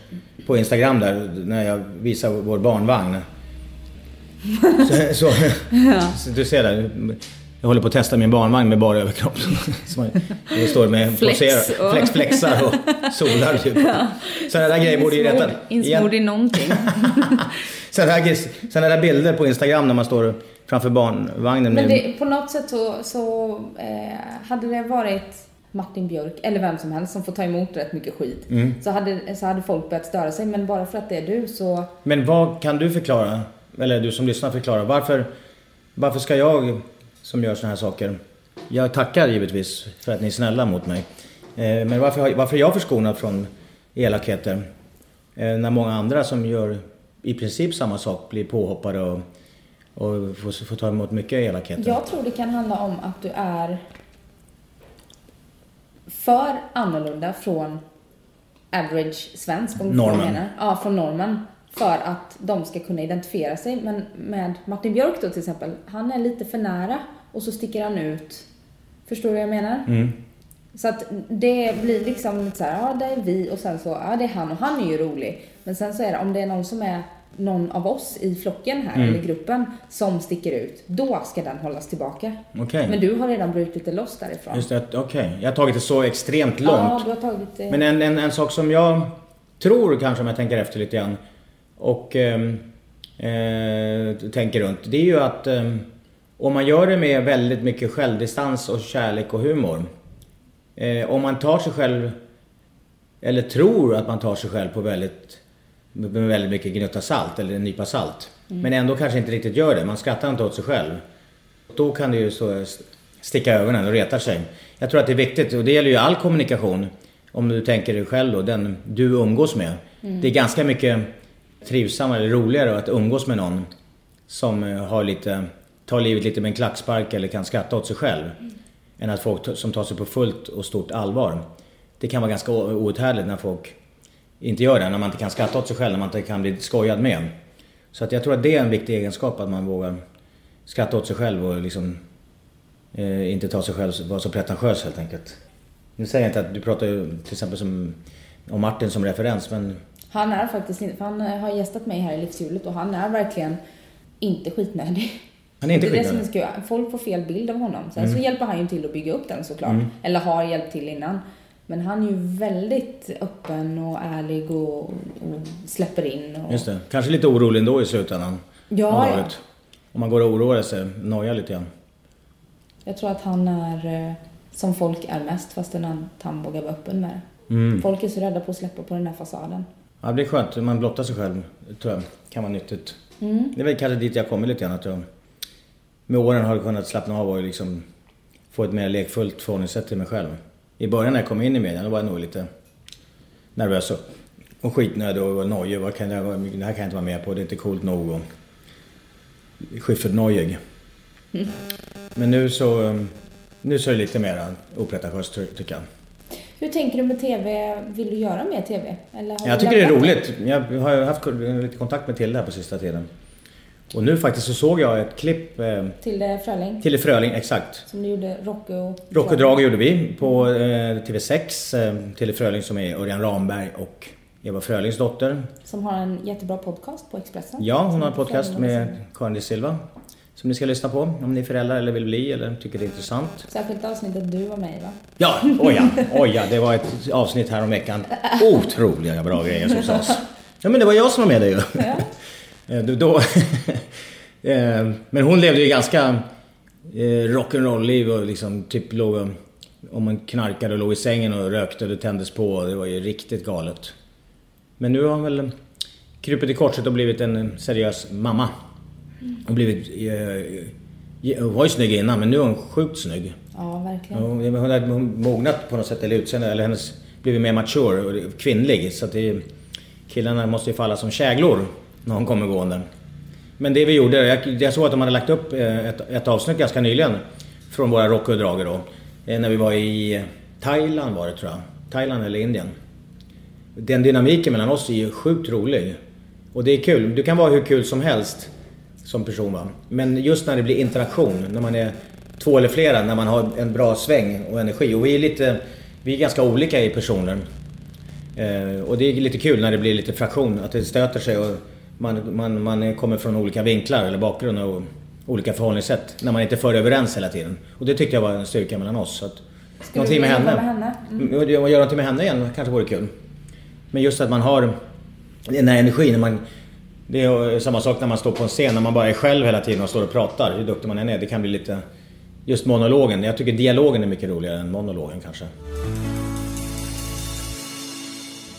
B: på Instagram där när jag visar vår barnvagn. [LAUGHS] Så, så, så du ser där. Jag håller på att testa min barnvagn med bara överkropp. [LAUGHS] Det står med
A: Flex och-
B: flex, flexar och solar typ. [LAUGHS] Sådana där grejer borde ju rätta...
A: Insmord i någonting. [LAUGHS]
B: Sådana här, såna där bilder på Instagram när man står framför barnvagnen
A: Men det, på något sätt så, så eh, hade det varit Martin Björk, eller vem som helst, som får ta emot rätt mycket skit.
B: Mm.
A: Så, hade, så hade folk börjat störa sig. Men bara för att det är du så...
B: Men vad kan du förklara, eller du som lyssnar förklara, varför, varför ska jag som gör såna här saker, jag tackar givetvis för att ni är snälla mot mig, eh, men varför, varför är jag förskonad från elakheter? Eh, när många andra som gör i princip samma sak blir påhoppade och, och får, får ta emot mycket elakheter.
A: Jag tror det kan handla om att du är för annorlunda från average svensk, om
B: Normen.
A: menar. Ja, från normen. För att de ska kunna identifiera sig. Men med Martin Björk då till exempel, han är lite för nära och så sticker han ut. Förstår du vad jag menar?
B: Mm.
A: Så att det blir liksom lite så här, ja det är vi och sen så, ja det är han och han är ju rolig. Men sen så är det, om det är någon som är någon av oss i flocken här,
B: Mm.
A: eller gruppen, som sticker ut, då ska den hållas tillbaka.
B: Okej.
A: Men du har redan brutit det loss därifrån.
B: Just det, okej. Jag har tagit det så extremt långt.
A: Ja, du har tagit det.
B: Men en, en, en sak som jag tror kanske om jag tänker efter lite grann och ehm, eh, tänker runt. Det är ju att ehm, om man gör det med väldigt mycket självdistans och kärlek och humor. Eh, om man tar sig själv eller tror att man tar sig själv på väldigt med väldigt mycket gnutta salt eller en nypa salt. Men ändå kanske inte riktigt gör det. Man skrattar inte åt sig själv. Då kan det ju så sticka ögonen och reta sig. Jag tror att det är viktigt och det gäller ju all kommunikation. Om du tänker dig själv då, den du umgås med. Det är ganska mycket trivsammare eller roligare att umgås med någon som eh, har lite, tar livet lite med en klackspark eller kan skratta åt sig själv. Än att folk som tar sig på fullt och stort allvar. Det kan vara ganska outhärdligt när folk inte gör det, när man inte kan skratta åt sig själv, när man inte kan bli skojad med. Så att jag tror att det är en viktig egenskap, att man vågar skratta åt sig själv och liksom eh, inte ta sig själv, vara så pretentiös helt enkelt. Nu säger jag inte att du pratar ju till exempel som, om Martin som referens, men
A: Han är faktiskt inte, för han har gästat mig här i livshjulet och han är verkligen inte skitnödig
B: han är inte
A: det är det som är. Folk får fel bild av honom. Sen
B: Mm.
A: så hjälper han ju till att bygga upp den såklart. Eller har hjälpt till innan. Men han är ju väldigt öppen och ärlig och, och släpper in. Och...
B: Just det. Kanske lite orolig ändå i slutändan.
A: Ja, ja.
B: Om man går och oroar sig, nojar lite grann.
A: Jag tror att han är eh, som folk är mest fastän han, vågar vara öppen med det.
B: Mm.
A: Folk är så rädda på att släppa på den här fasaden.
B: Ja, det är skönt. Man blottar sig själv, tror jag. Kan vara nyttigt. Det är väl kanske dit jag kommer lite grann. Att jag med åren har kunnat slappna av och liksom få ett mer lekfullt förhållningssätt till mig själv. I början när jag kom in i media, då var jag nog lite nervös och, och skitnödig och nojig. Vad kan jag, det här kan jag inte vara med på, det är inte coolt nog. Och Schyffertnojig. Men nu så, nu så är det lite mer opretentiöst ty- tycker jag.
A: Hur tänker du med TV? Vill du göra mer TV? Eller
B: Jag tycker det är roligt. Jag har haft lite kontakt med Tilde här på sista tiden. Och nu faktiskt så såg jag ett klipp eh,
A: Till det Fröling?
B: till Fröling, exakt.
A: Som du gjorde Rocky och...
B: Rock och drag gjorde vi på eh, TV6. Eh, Tilde Fröling som är Örjan Ramberg och Eva Frölings dotter.
A: Som har en jättebra podcast på Expressen.
B: Ja, hon har en podcast
A: Fröling
B: med. Karin de Silva. Som ni ska lyssna på om ni är föräldrar eller vill bli eller tycker det är intressant.
A: Särskilt avsnittet du var med i va?
B: Ja, [LAUGHS] oj ja, oj ja, det var ett avsnitt här om veckan. Otroliga bra grejer som sades. Ja men det var jag som var med där ju.
A: Ja.
B: Eh, Då, [LAUGHS] Eh, men hon levde ju ganska eh, rock'n'roll-liv och liksom typ låg om man knarkade och låg i sängen och rökte och det tändes på. Det var ju riktigt galet. Men nu har hon väl krupit i korset och blivit en seriös mamma. Och blivit... Eh, hon var ju snygg innan men nu är hon sjukt snygg.
A: Ja, verkligen.
B: Hon hon har mognat på något sätt, eller utseende, eller hennes blivit mer mature och kvinnlig. Så att det, killarna måste ju falla som käglor när hon kommer gående. Men det vi gjorde, jag, jag såg att de hade lagt upp eh, ett, ett avsnitt ganska nyligen från våra rock och då. Eh, när vi var i Thailand var det tror jag. Thailand eller Indien. Den dynamiken mellan oss är ju sjukt rolig. Och det är kul. Du kan vara hur kul som helst som person va. Men just när det blir interaktion, när man är två eller flera, när man har en bra sväng och energi. Och vi är lite, vi är ganska olika i personer. Eh, och det är lite kul när det blir lite fraktion, att det stöter sig och man, man, man kommer från olika vinklar eller bakgrunder och olika förhållningssätt. När man inte för överens hela tiden. Och det tyckte jag var en styrka mellan oss. Så att,
A: Ska
B: någonting med henne.
A: med henne? Mm.
B: Mm. Och göra någonting med henne igen kanske vore kul. Men just att man har den här energin. När man, det är samma sak när man står på en scen, när man bara är själv hela tiden och står och pratar. Hur duktig man än är. Det kan bli lite... Just monologen. Jag tycker dialogen är mycket roligare än monologen kanske.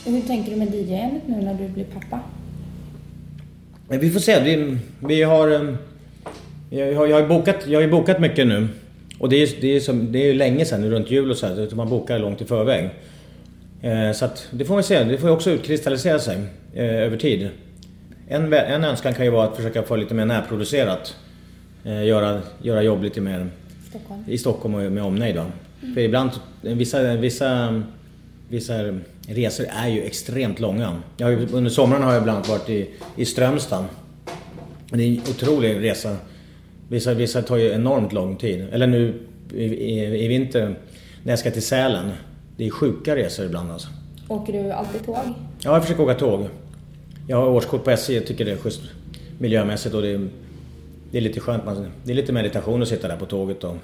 A: Hur tänker du med DJ-andet nu när du blir pappa?
B: Men vi får se. Vi, vi har... eh, Jag har, jag, har bokat, jag har ju bokat mycket nu. Och det är, det är, som, det är ju länge sedan, runt jul och så här, man bokar långt i förväg. Eh, så att det får vi se. Det får ju också utkristallisera sig eh, över tid. En, en önskan kan ju vara att försöka få lite mer närproducerat. Eh, göra, göra jobb lite mer
A: Stockholm?
B: i Stockholm och med omnejd. Då. För ibland, vissa, vissa, vissa resor är ju extremt långa. Jag under sommaren har jag ibland varit i, i Strömstad. Det är en otrolig resa. Vissa, vissa tar ju enormt lång tid. Eller nu i, i, i vinter när jag ska till Sälen. Det är sjuka resor ibland alltså.
A: Åker du alltid tåg?
B: Ja, jag försöker åka tåg. Jag har årskort på SJ, jag tycker det är schysst miljömässigt och det är, det är lite skönt. Man, det är lite meditation att sitta där på tåget och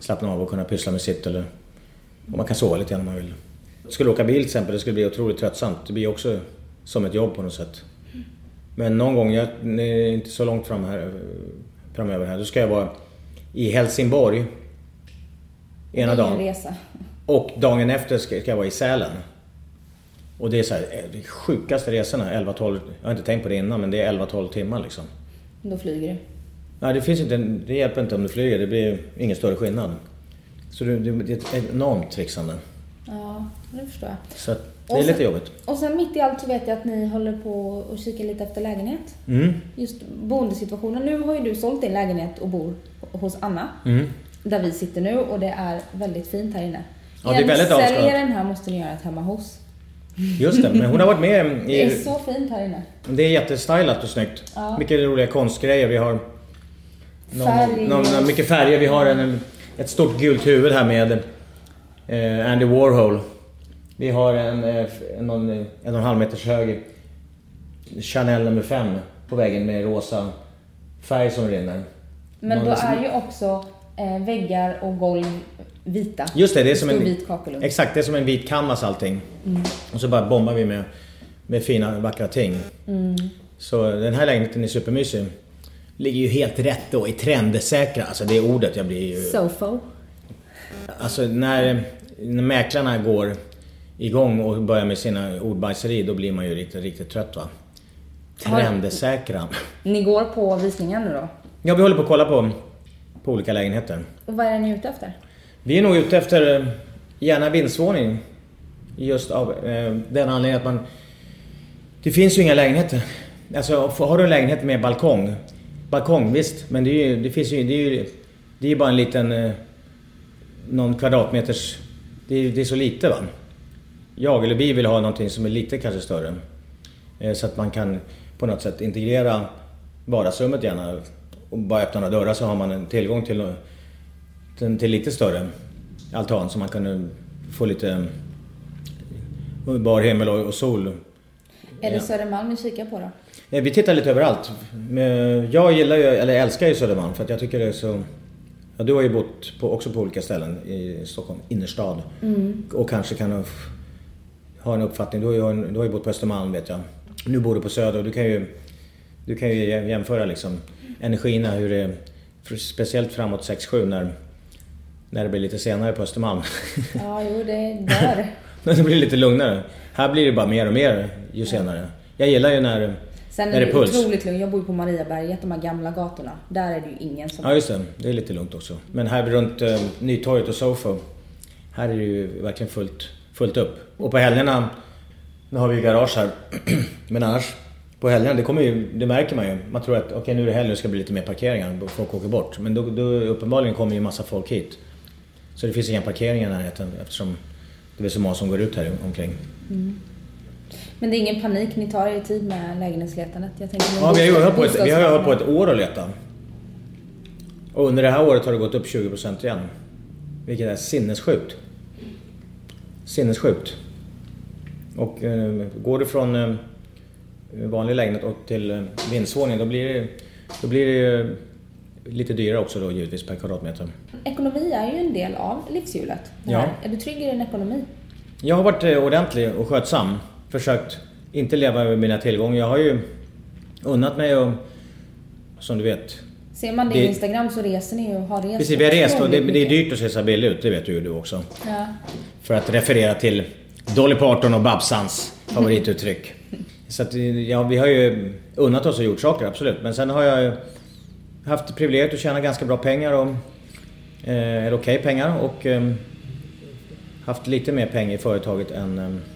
B: slappna av och kunna pyssla med sitt eller... Och man kan sova lite grann om man vill. Skulle åka bil till exempel, det skulle bli otroligt tröttsamt. Det blir också som ett jobb på något sätt. Men någon gång, jag är inte så långt fram här, framöver här, då ska jag vara i Helsingborg ena dagen.
A: resa.
B: Och dagen efter ska jag vara i Sälen. Och det är så här, eh, det sjukaste resorna, 11-12, jag har inte tänkt på det innan men det är 11-12 timmar liksom.
A: Då flyger du.
B: Nej det finns inte, det hjälper inte om du flyger, det blir ingen större skillnad. Så det, det, det är ett enormt trixande.
A: Ja, det förstår jag.
B: Så det är
A: så-
B: lite jobbigt.
A: Och sen mitt i allt så vet jag att ni håller på och kikar lite efter lägenhet.
B: Mm.
A: Just boendesituationen. Nu har ju du sålt din lägenhet och bor hos Anna.
B: Mm.
A: Där vi sitter nu och det är väldigt fint här inne.
B: Ja, det är väldigt
A: säljer
B: avskalat.
A: den här måste ni göra ett hemma hos.
B: Just det, men hon har varit med
A: Det är
B: i...
A: så fint här inne.
B: Det är jättestylat och snyggt.
A: Ja.
B: Mycket roliga konstgrejer. Vi har någon,
A: Färg.
B: någon, mycket färger. Vi har en, ett stort gult huvud här med eh, Andy Warhol. Vi har en, eh, en, någon, en och en halv meters hög Chanel nummer 5 på väggen med rosa färg som rinner.
A: Men
B: Någon
A: då är ju också eh, väggar och golv vita.
B: Just det, det är som en
A: vit kakelugn.
B: Exakt, det är som en vit canvas allting. Och så bara bombar vi med, med fina vackra ting. Så den här lägenheten är supermysig. Ligger ju helt rätt då i trendsäkra, alltså det är ordet jag blir ju...
A: Sofo.
B: Alltså när, när mäklarna går igång och börjar med sina ordbajseri, då blir man ju riktigt, riktigt trött va. Trendsäkra.
A: Ni går på visningar nu då?
B: Ja, vi håller på att kolla på, på olika lägenheter.
A: Och vad är ni ute efter?
B: Vi är nog ute efter eh, gärna vindsvåning. Just av eh, den anledningen att man... Det finns ju inga lägenheter. Alltså har du en lägenhet med balkong. Balkong visst, men det, är ju, det finns ju... Det är ju det är bara en liten... Eh, någon kvadratmeters... Det är, det är så lite va. Jag eller vi vill ha någonting som är lite kanske större. Eh, så att man kan på något sätt integrera vardagsrummet gärna. Och bara öppna några dörrar så har man en tillgång till till, lite större altan så man kan få lite bar himmel och, sol.
A: Är det. Södermalm vi kikar på då?
B: Eh, Vi tittar lite överallt. Jag gillar ju, eller älskar ju Södermalm för att jag tycker det är så... Ja, du har ju bott på, också på olika ställen i Stockholm innerstad. Och kanske kan ha en uppfattning. Du har, ju, du har ju bott på Östermalm vet jag. Nu bor du på Söder och du kan ju, du kan ju jä- jämföra liksom energierna hur det Speciellt framåt 6-7 när, när det blir lite senare på Östermalm.
A: Ja, jo det är [LAUGHS] där.
B: Men det blir lite lugnare. Här blir det bara mer och mer ju senare. Jag gillar ju när,
A: Sen är
B: det
A: det otroligt lugnt. Jag bor ju på Mariaberget, de här gamla gatorna. Där är det ju ingen som...
B: Ja just det, det är lite lugnt också. Men här runt eh, Nytorget och Sofo, här är det ju verkligen fullt, fullt upp. Och på helgerna, nu har vi ju garage här, [CLEARS THROAT] men annars på helgerna, det, kommer ju, det märker man ju. Man tror att okej nu är det helg, det ska bli lite mer parkeringar, folk åker bort. Men då, då uppenbarligen kommer ju massa folk hit. Så det finns inga parkeringar i närheten eftersom det är så många som går ut här omkring.
A: Men det är ingen panik, ni tar er tid med lägenhetsletandet. Jag tänker
B: Ja, vi har ju hållit på ett, vi har hållit på ett år att leta. Och under det här året har det gått upp 20% igen. Vilket är sinnessjukt. Sinnessjukt. Och eh, går du från eh, vanlig lägenhet och till eh, vindsvåning då blir det, då blir det lite dyrare också då givetvis per kvadratmeter.
A: Ekonomi är ju en del av livshjulet.
B: Ja.
A: Är du trygg i din ekonomi?
B: Jag har varit eh, ordentlig och skötsam. Försökt inte leva över mina tillgångar. Jag har ju unnat mig och som du vet
A: Ser man din
B: Det-
A: Instagram så reser ni ju och har rest
B: Precis, vi har rest och det, det är dyrt att se så billig ut, det vet ju du också.
A: Ja.
B: För att referera till Dolly Parton och Babsans favorituttryck. Så att, ja, vi har ju unnat oss och gjort saker, absolut. Men sen har jag ju haft privilegiet att tjäna ganska bra pengar och... Eh, eller okej pengar och... Eh, haft lite mer pengar i företaget än... Eh,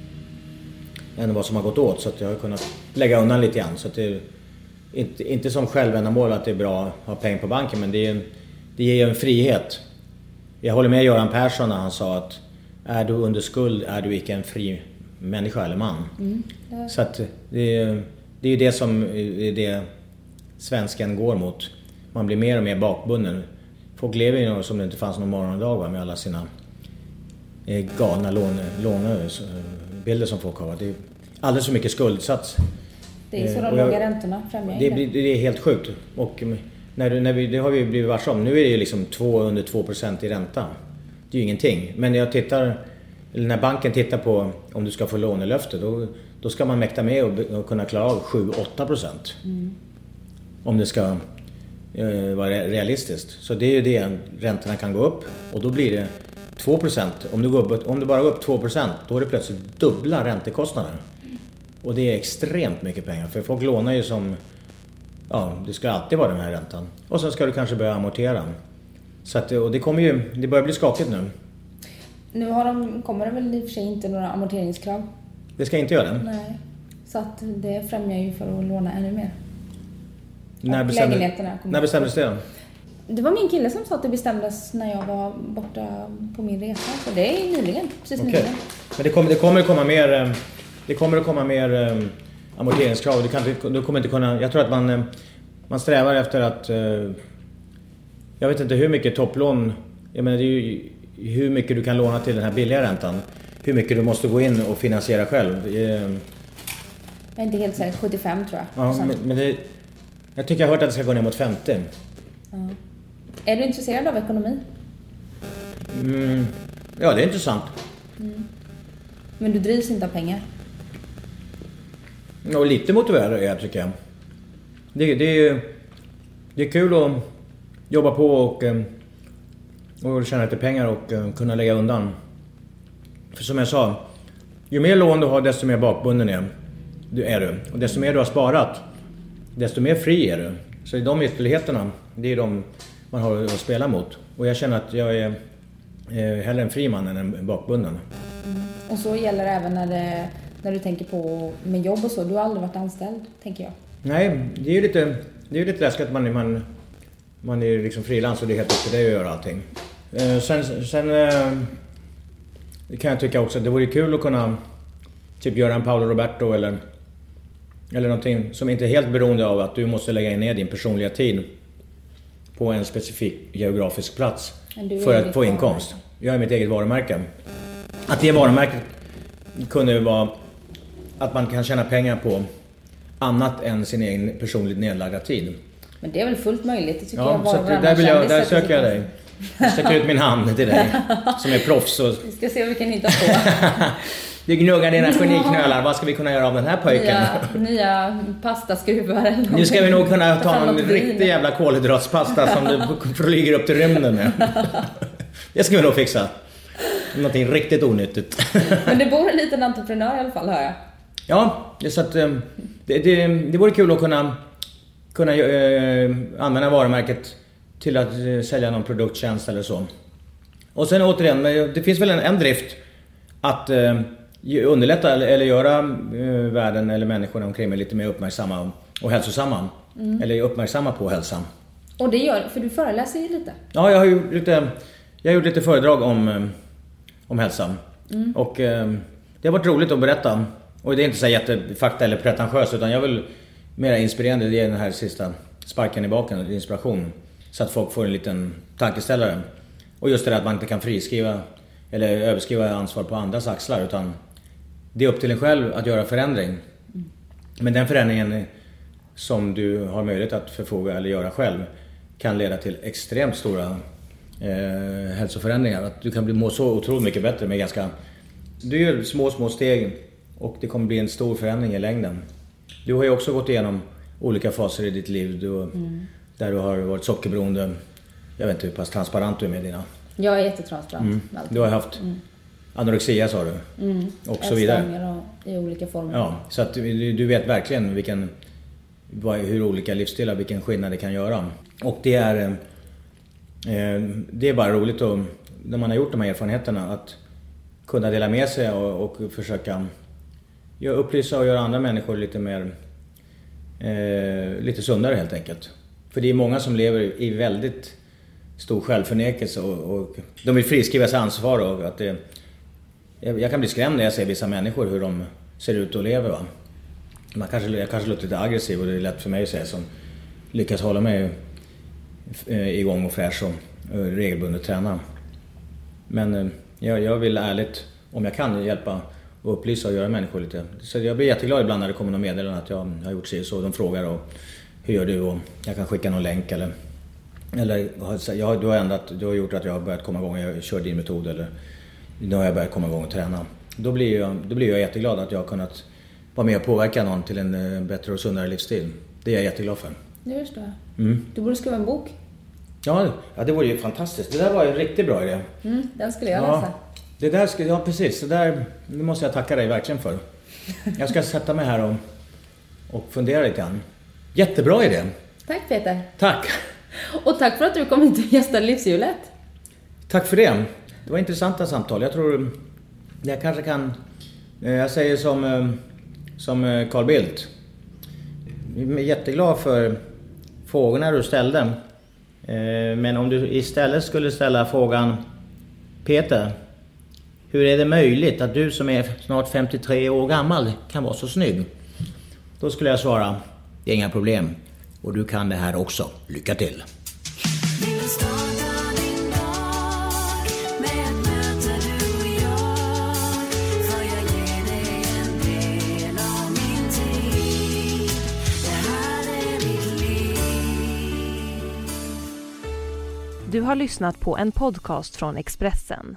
B: än vad som har gått åt. Så att jag har kunnat lägga undan lite grann. Så att det inte, inte som självändamål att det är bra att ha pengar på banken men det, är en, det ger ju en frihet. Jag håller med Göran Persson när han sa att är du under skuld är du icke en fri människa eller man. Så att det, är- det är ju det som det svensken går mot. Man blir mer och mer bakbunden. Folk lever ju som det inte fanns någon morgondag va, med alla sina eh, galna låne, lånebilder som folk har. Det alldeles för mycket skuldsats.
A: Det är så
B: Eh,
A: de låga räntorna främjar
B: Det,
A: det.
B: är helt sjukt. Och mm, när, du- när vi, det har vi blivit varse om. Nu är det ju liksom två, under 2% i ränta. Det är ju ingenting. Men jag tittar, när banken tittar på om du ska få lånelöfte då, då ska man mäkta med och, och kunna klara av 7-8%. Om det ska eh, vara re- realistiskt. Så det är ju det, räntorna kan gå upp och då blir det 2%. Om det, går upp, om det bara går upp 2% då är det plötsligt dubbla räntekostnader. Och det är extremt mycket pengar för folk lånar ju som... Ja, det ska alltid vara den här räntan. Och sen ska du kanske börja amortera. Så att, och det kommer ju... Det börjar bli skakigt nu.
A: Nu har de, kommer det väl i och för sig inte några amorteringskrav.
B: Det ska inte göra det.
A: Nej. Så att det främjar ju för att låna ännu mer.
B: När, bestämde, när bestämdes det?
A: Det var min kille som sa att det bestämdes när jag var borta på min resa. Så det är nyligen. Precis
B: Okej.
A: nyligen.
B: Men det kommer, det kommer komma mer... Det kommer att komma mer eh, amorteringskrav. Du, kan, du kommer inte kunna... Jag tror att man, eh, man strävar efter att... eh, Jag vet inte hur mycket topplån... Jag menar det är ju hur mycket du kan låna till den här billiga räntan. Hur mycket du måste gå in och finansiera själv. Eh,
A: Jag är inte helt säker. 75 tror jag.
B: Ja, men, men det, jag tycker jag har hört att det ska gå ner mot 50.
A: Är du intresserad av ekonomi?
B: Mm, ja, det är intressant.
A: Men du drivs inte av pengar?
B: Och lite motiverad är jag tycker jag. Det, det, är, det är kul att jobba på och, eh, och tjäna lite pengar och eh, kunna lägga undan. För som jag sa, ju mer lån du har desto mer bakbunden är du. Är du. Och desto mer du har sparat, desto mer fri är du. Så i de ytterligheterna, det är de man har att spela mot. Och jag känner att jag är eh, hellre en fri man än en bakbunden.
A: Och så gäller det även när, det, när du tänker på med jobb och så. Du har aldrig varit anställd, tänker jag.
B: Nej, det är ju lite, det är lite läskigt att man, man, man är liksom frilans och det är helt upp till dig att göra allting. Eh, sen sen eh, det kan jag tycka också, det vore kul att kunna typ göra en Paolo Roberto eller, eller någonting som inte är helt beroende av att du måste lägga ner din personliga tid på en specifik geografisk plats för att få inkomst. Jag är mitt eget varumärke. Att det varumärket kunde vara att man kan tjäna pengar på annat än sin egen personligt nedlagda tid.
A: Men det är väl fullt möjligt, det tycker
B: Ja,
A: jag var
B: så att där, vill jag, där söker jag dig. Jag sträcker ut min hand till dig [LAUGHS] som är proffs. Och,
A: Vi ska se vad vi kan hitta på. [LAUGHS]
B: du gnuggar dina geniknölar, vad ska vi kunna göra av den här pojken?
A: nya, nya pastaskruvar eller
B: Nu ska vi nog kunna
A: Ta
B: någon
A: vin.
B: riktig jävla kolhydratspasta som du [LAUGHS] flyger upp till rymden med. Det ska vi nog fixa. Någonting riktigt onyttigt.
A: Men det bor en liten entreprenör i alla fall, hör jag.
B: Ja, så att eh, det, det, det vore kul att kunna, kunna eh, använda varumärket till att eh, sälja någon produkttjänst eller så. Och sen återigen, men det finns väl en, en drift att ge- underlätta eller, eller göra världen eller människorna omkring mig lite mer uppmärksamma och, och hälsosamma. Eller uppmärksamma på hälsan.
A: Och det gör för du föreläser ju lite.
B: Ja, jag har gjort lite, jag har gjort lite föredrag om, om hälsa. Och eh, det har varit roligt att berätta. Och det är inte så jättefakta eller pretentiöst utan jag vill mer inspirerande ge den här sista sparken i baken, inspiration. Så att folk får en liten tankeställare. Och just det där att man inte kan friskriva eller överskriva ansvar på andras axlar utan det är upp till en själv att göra förändring. Men den förändringen som du har möjlighet att förfoga eller göra själv kan leda till extremt stora eh, hälsoförändringar. Att du kan bli må så otroligt mycket bättre med ganska... Du gör små, små steg och det kommer bli en stor förändring i längden. Du har ju också gått igenom olika faser i ditt liv. Du, Där du har varit sockerberoende. Jag vet inte hur pass transparent du är med dina...
A: Jag är jättetransparent.
B: Mm. Du har haft anorexia sa du. Och så vidare.
A: Och, i olika former.
B: Ja, så att du, du vet verkligen vilken, vad, hur olika livsstilar, vilken skillnad det kan göra. Och det är, eh, det är bara roligt att, när man har gjort de här erfarenheterna att kunna dela med sig och, och försöka jag upplysa och göra andra människor lite mer, eh, lite sundare helt enkelt. För det är många som lever i väldigt stor självförnekelse och, och de vill friskriva sig ansvar och att det, jag, jag kan bli skrämd när jag ser vissa människor hur de ser ut och lever. Va? Man kanske, jag kanske låter lite aggressiv och det är lätt för mig att säga som lyckas hålla mig eh, igång och fräsch och och regelbundet träna. Men eh, jag, jag vill ärligt, om jag kan, hjälpa och upplysa och göra människor lite... Så jag blir jätteglad ibland när det kommer någon meddelande att jag har gjort sig så. De frågar och hur gör du? Och jag kan skicka någon länk eller... Eller jag, du har ändrat, du har gjort att jag har börjat komma igång, jag kör din metod eller nu har jag börjat komma igång och träna. Då blir jag, då blir jag jätteglad att jag har kunnat vara med och påverka någon till en eh, bättre och sundare livsstil. Det är jag jätteglad för.
A: Det förstår jag.
B: Mm.
A: Du borde skriva en bok.
B: Ja, ja, det vore ju fantastiskt. Det där var en riktigt bra idé.
A: Mm, den skulle jag läsa.
B: Ja, det där ska, ja precis. Det där det måste jag tacka dig verkligen för. [LAUGHS] Jag ska sätta mig här och, och fundera lite grann. Jättebra idé.
A: Tack Peter.
B: Tack.
A: Och tack för att du kom hit och gästade Livshjulet.
B: Tack för det. Det var intressanta samtal. Jag tror jag kanske kan... eh, Jag säger som, eh, som eh, Carl Bildt. Jag är jätteglad för frågorna du ställde. Men om du istället skulle ställa frågan Peter, hur är det möjligt att du som är snart 53 år gammal kan vara så snygg? Då skulle jag svara, det är inga problem. Och du kan det här också. Lycka till!
C: Du har lyssnat på en podcast från Expressen.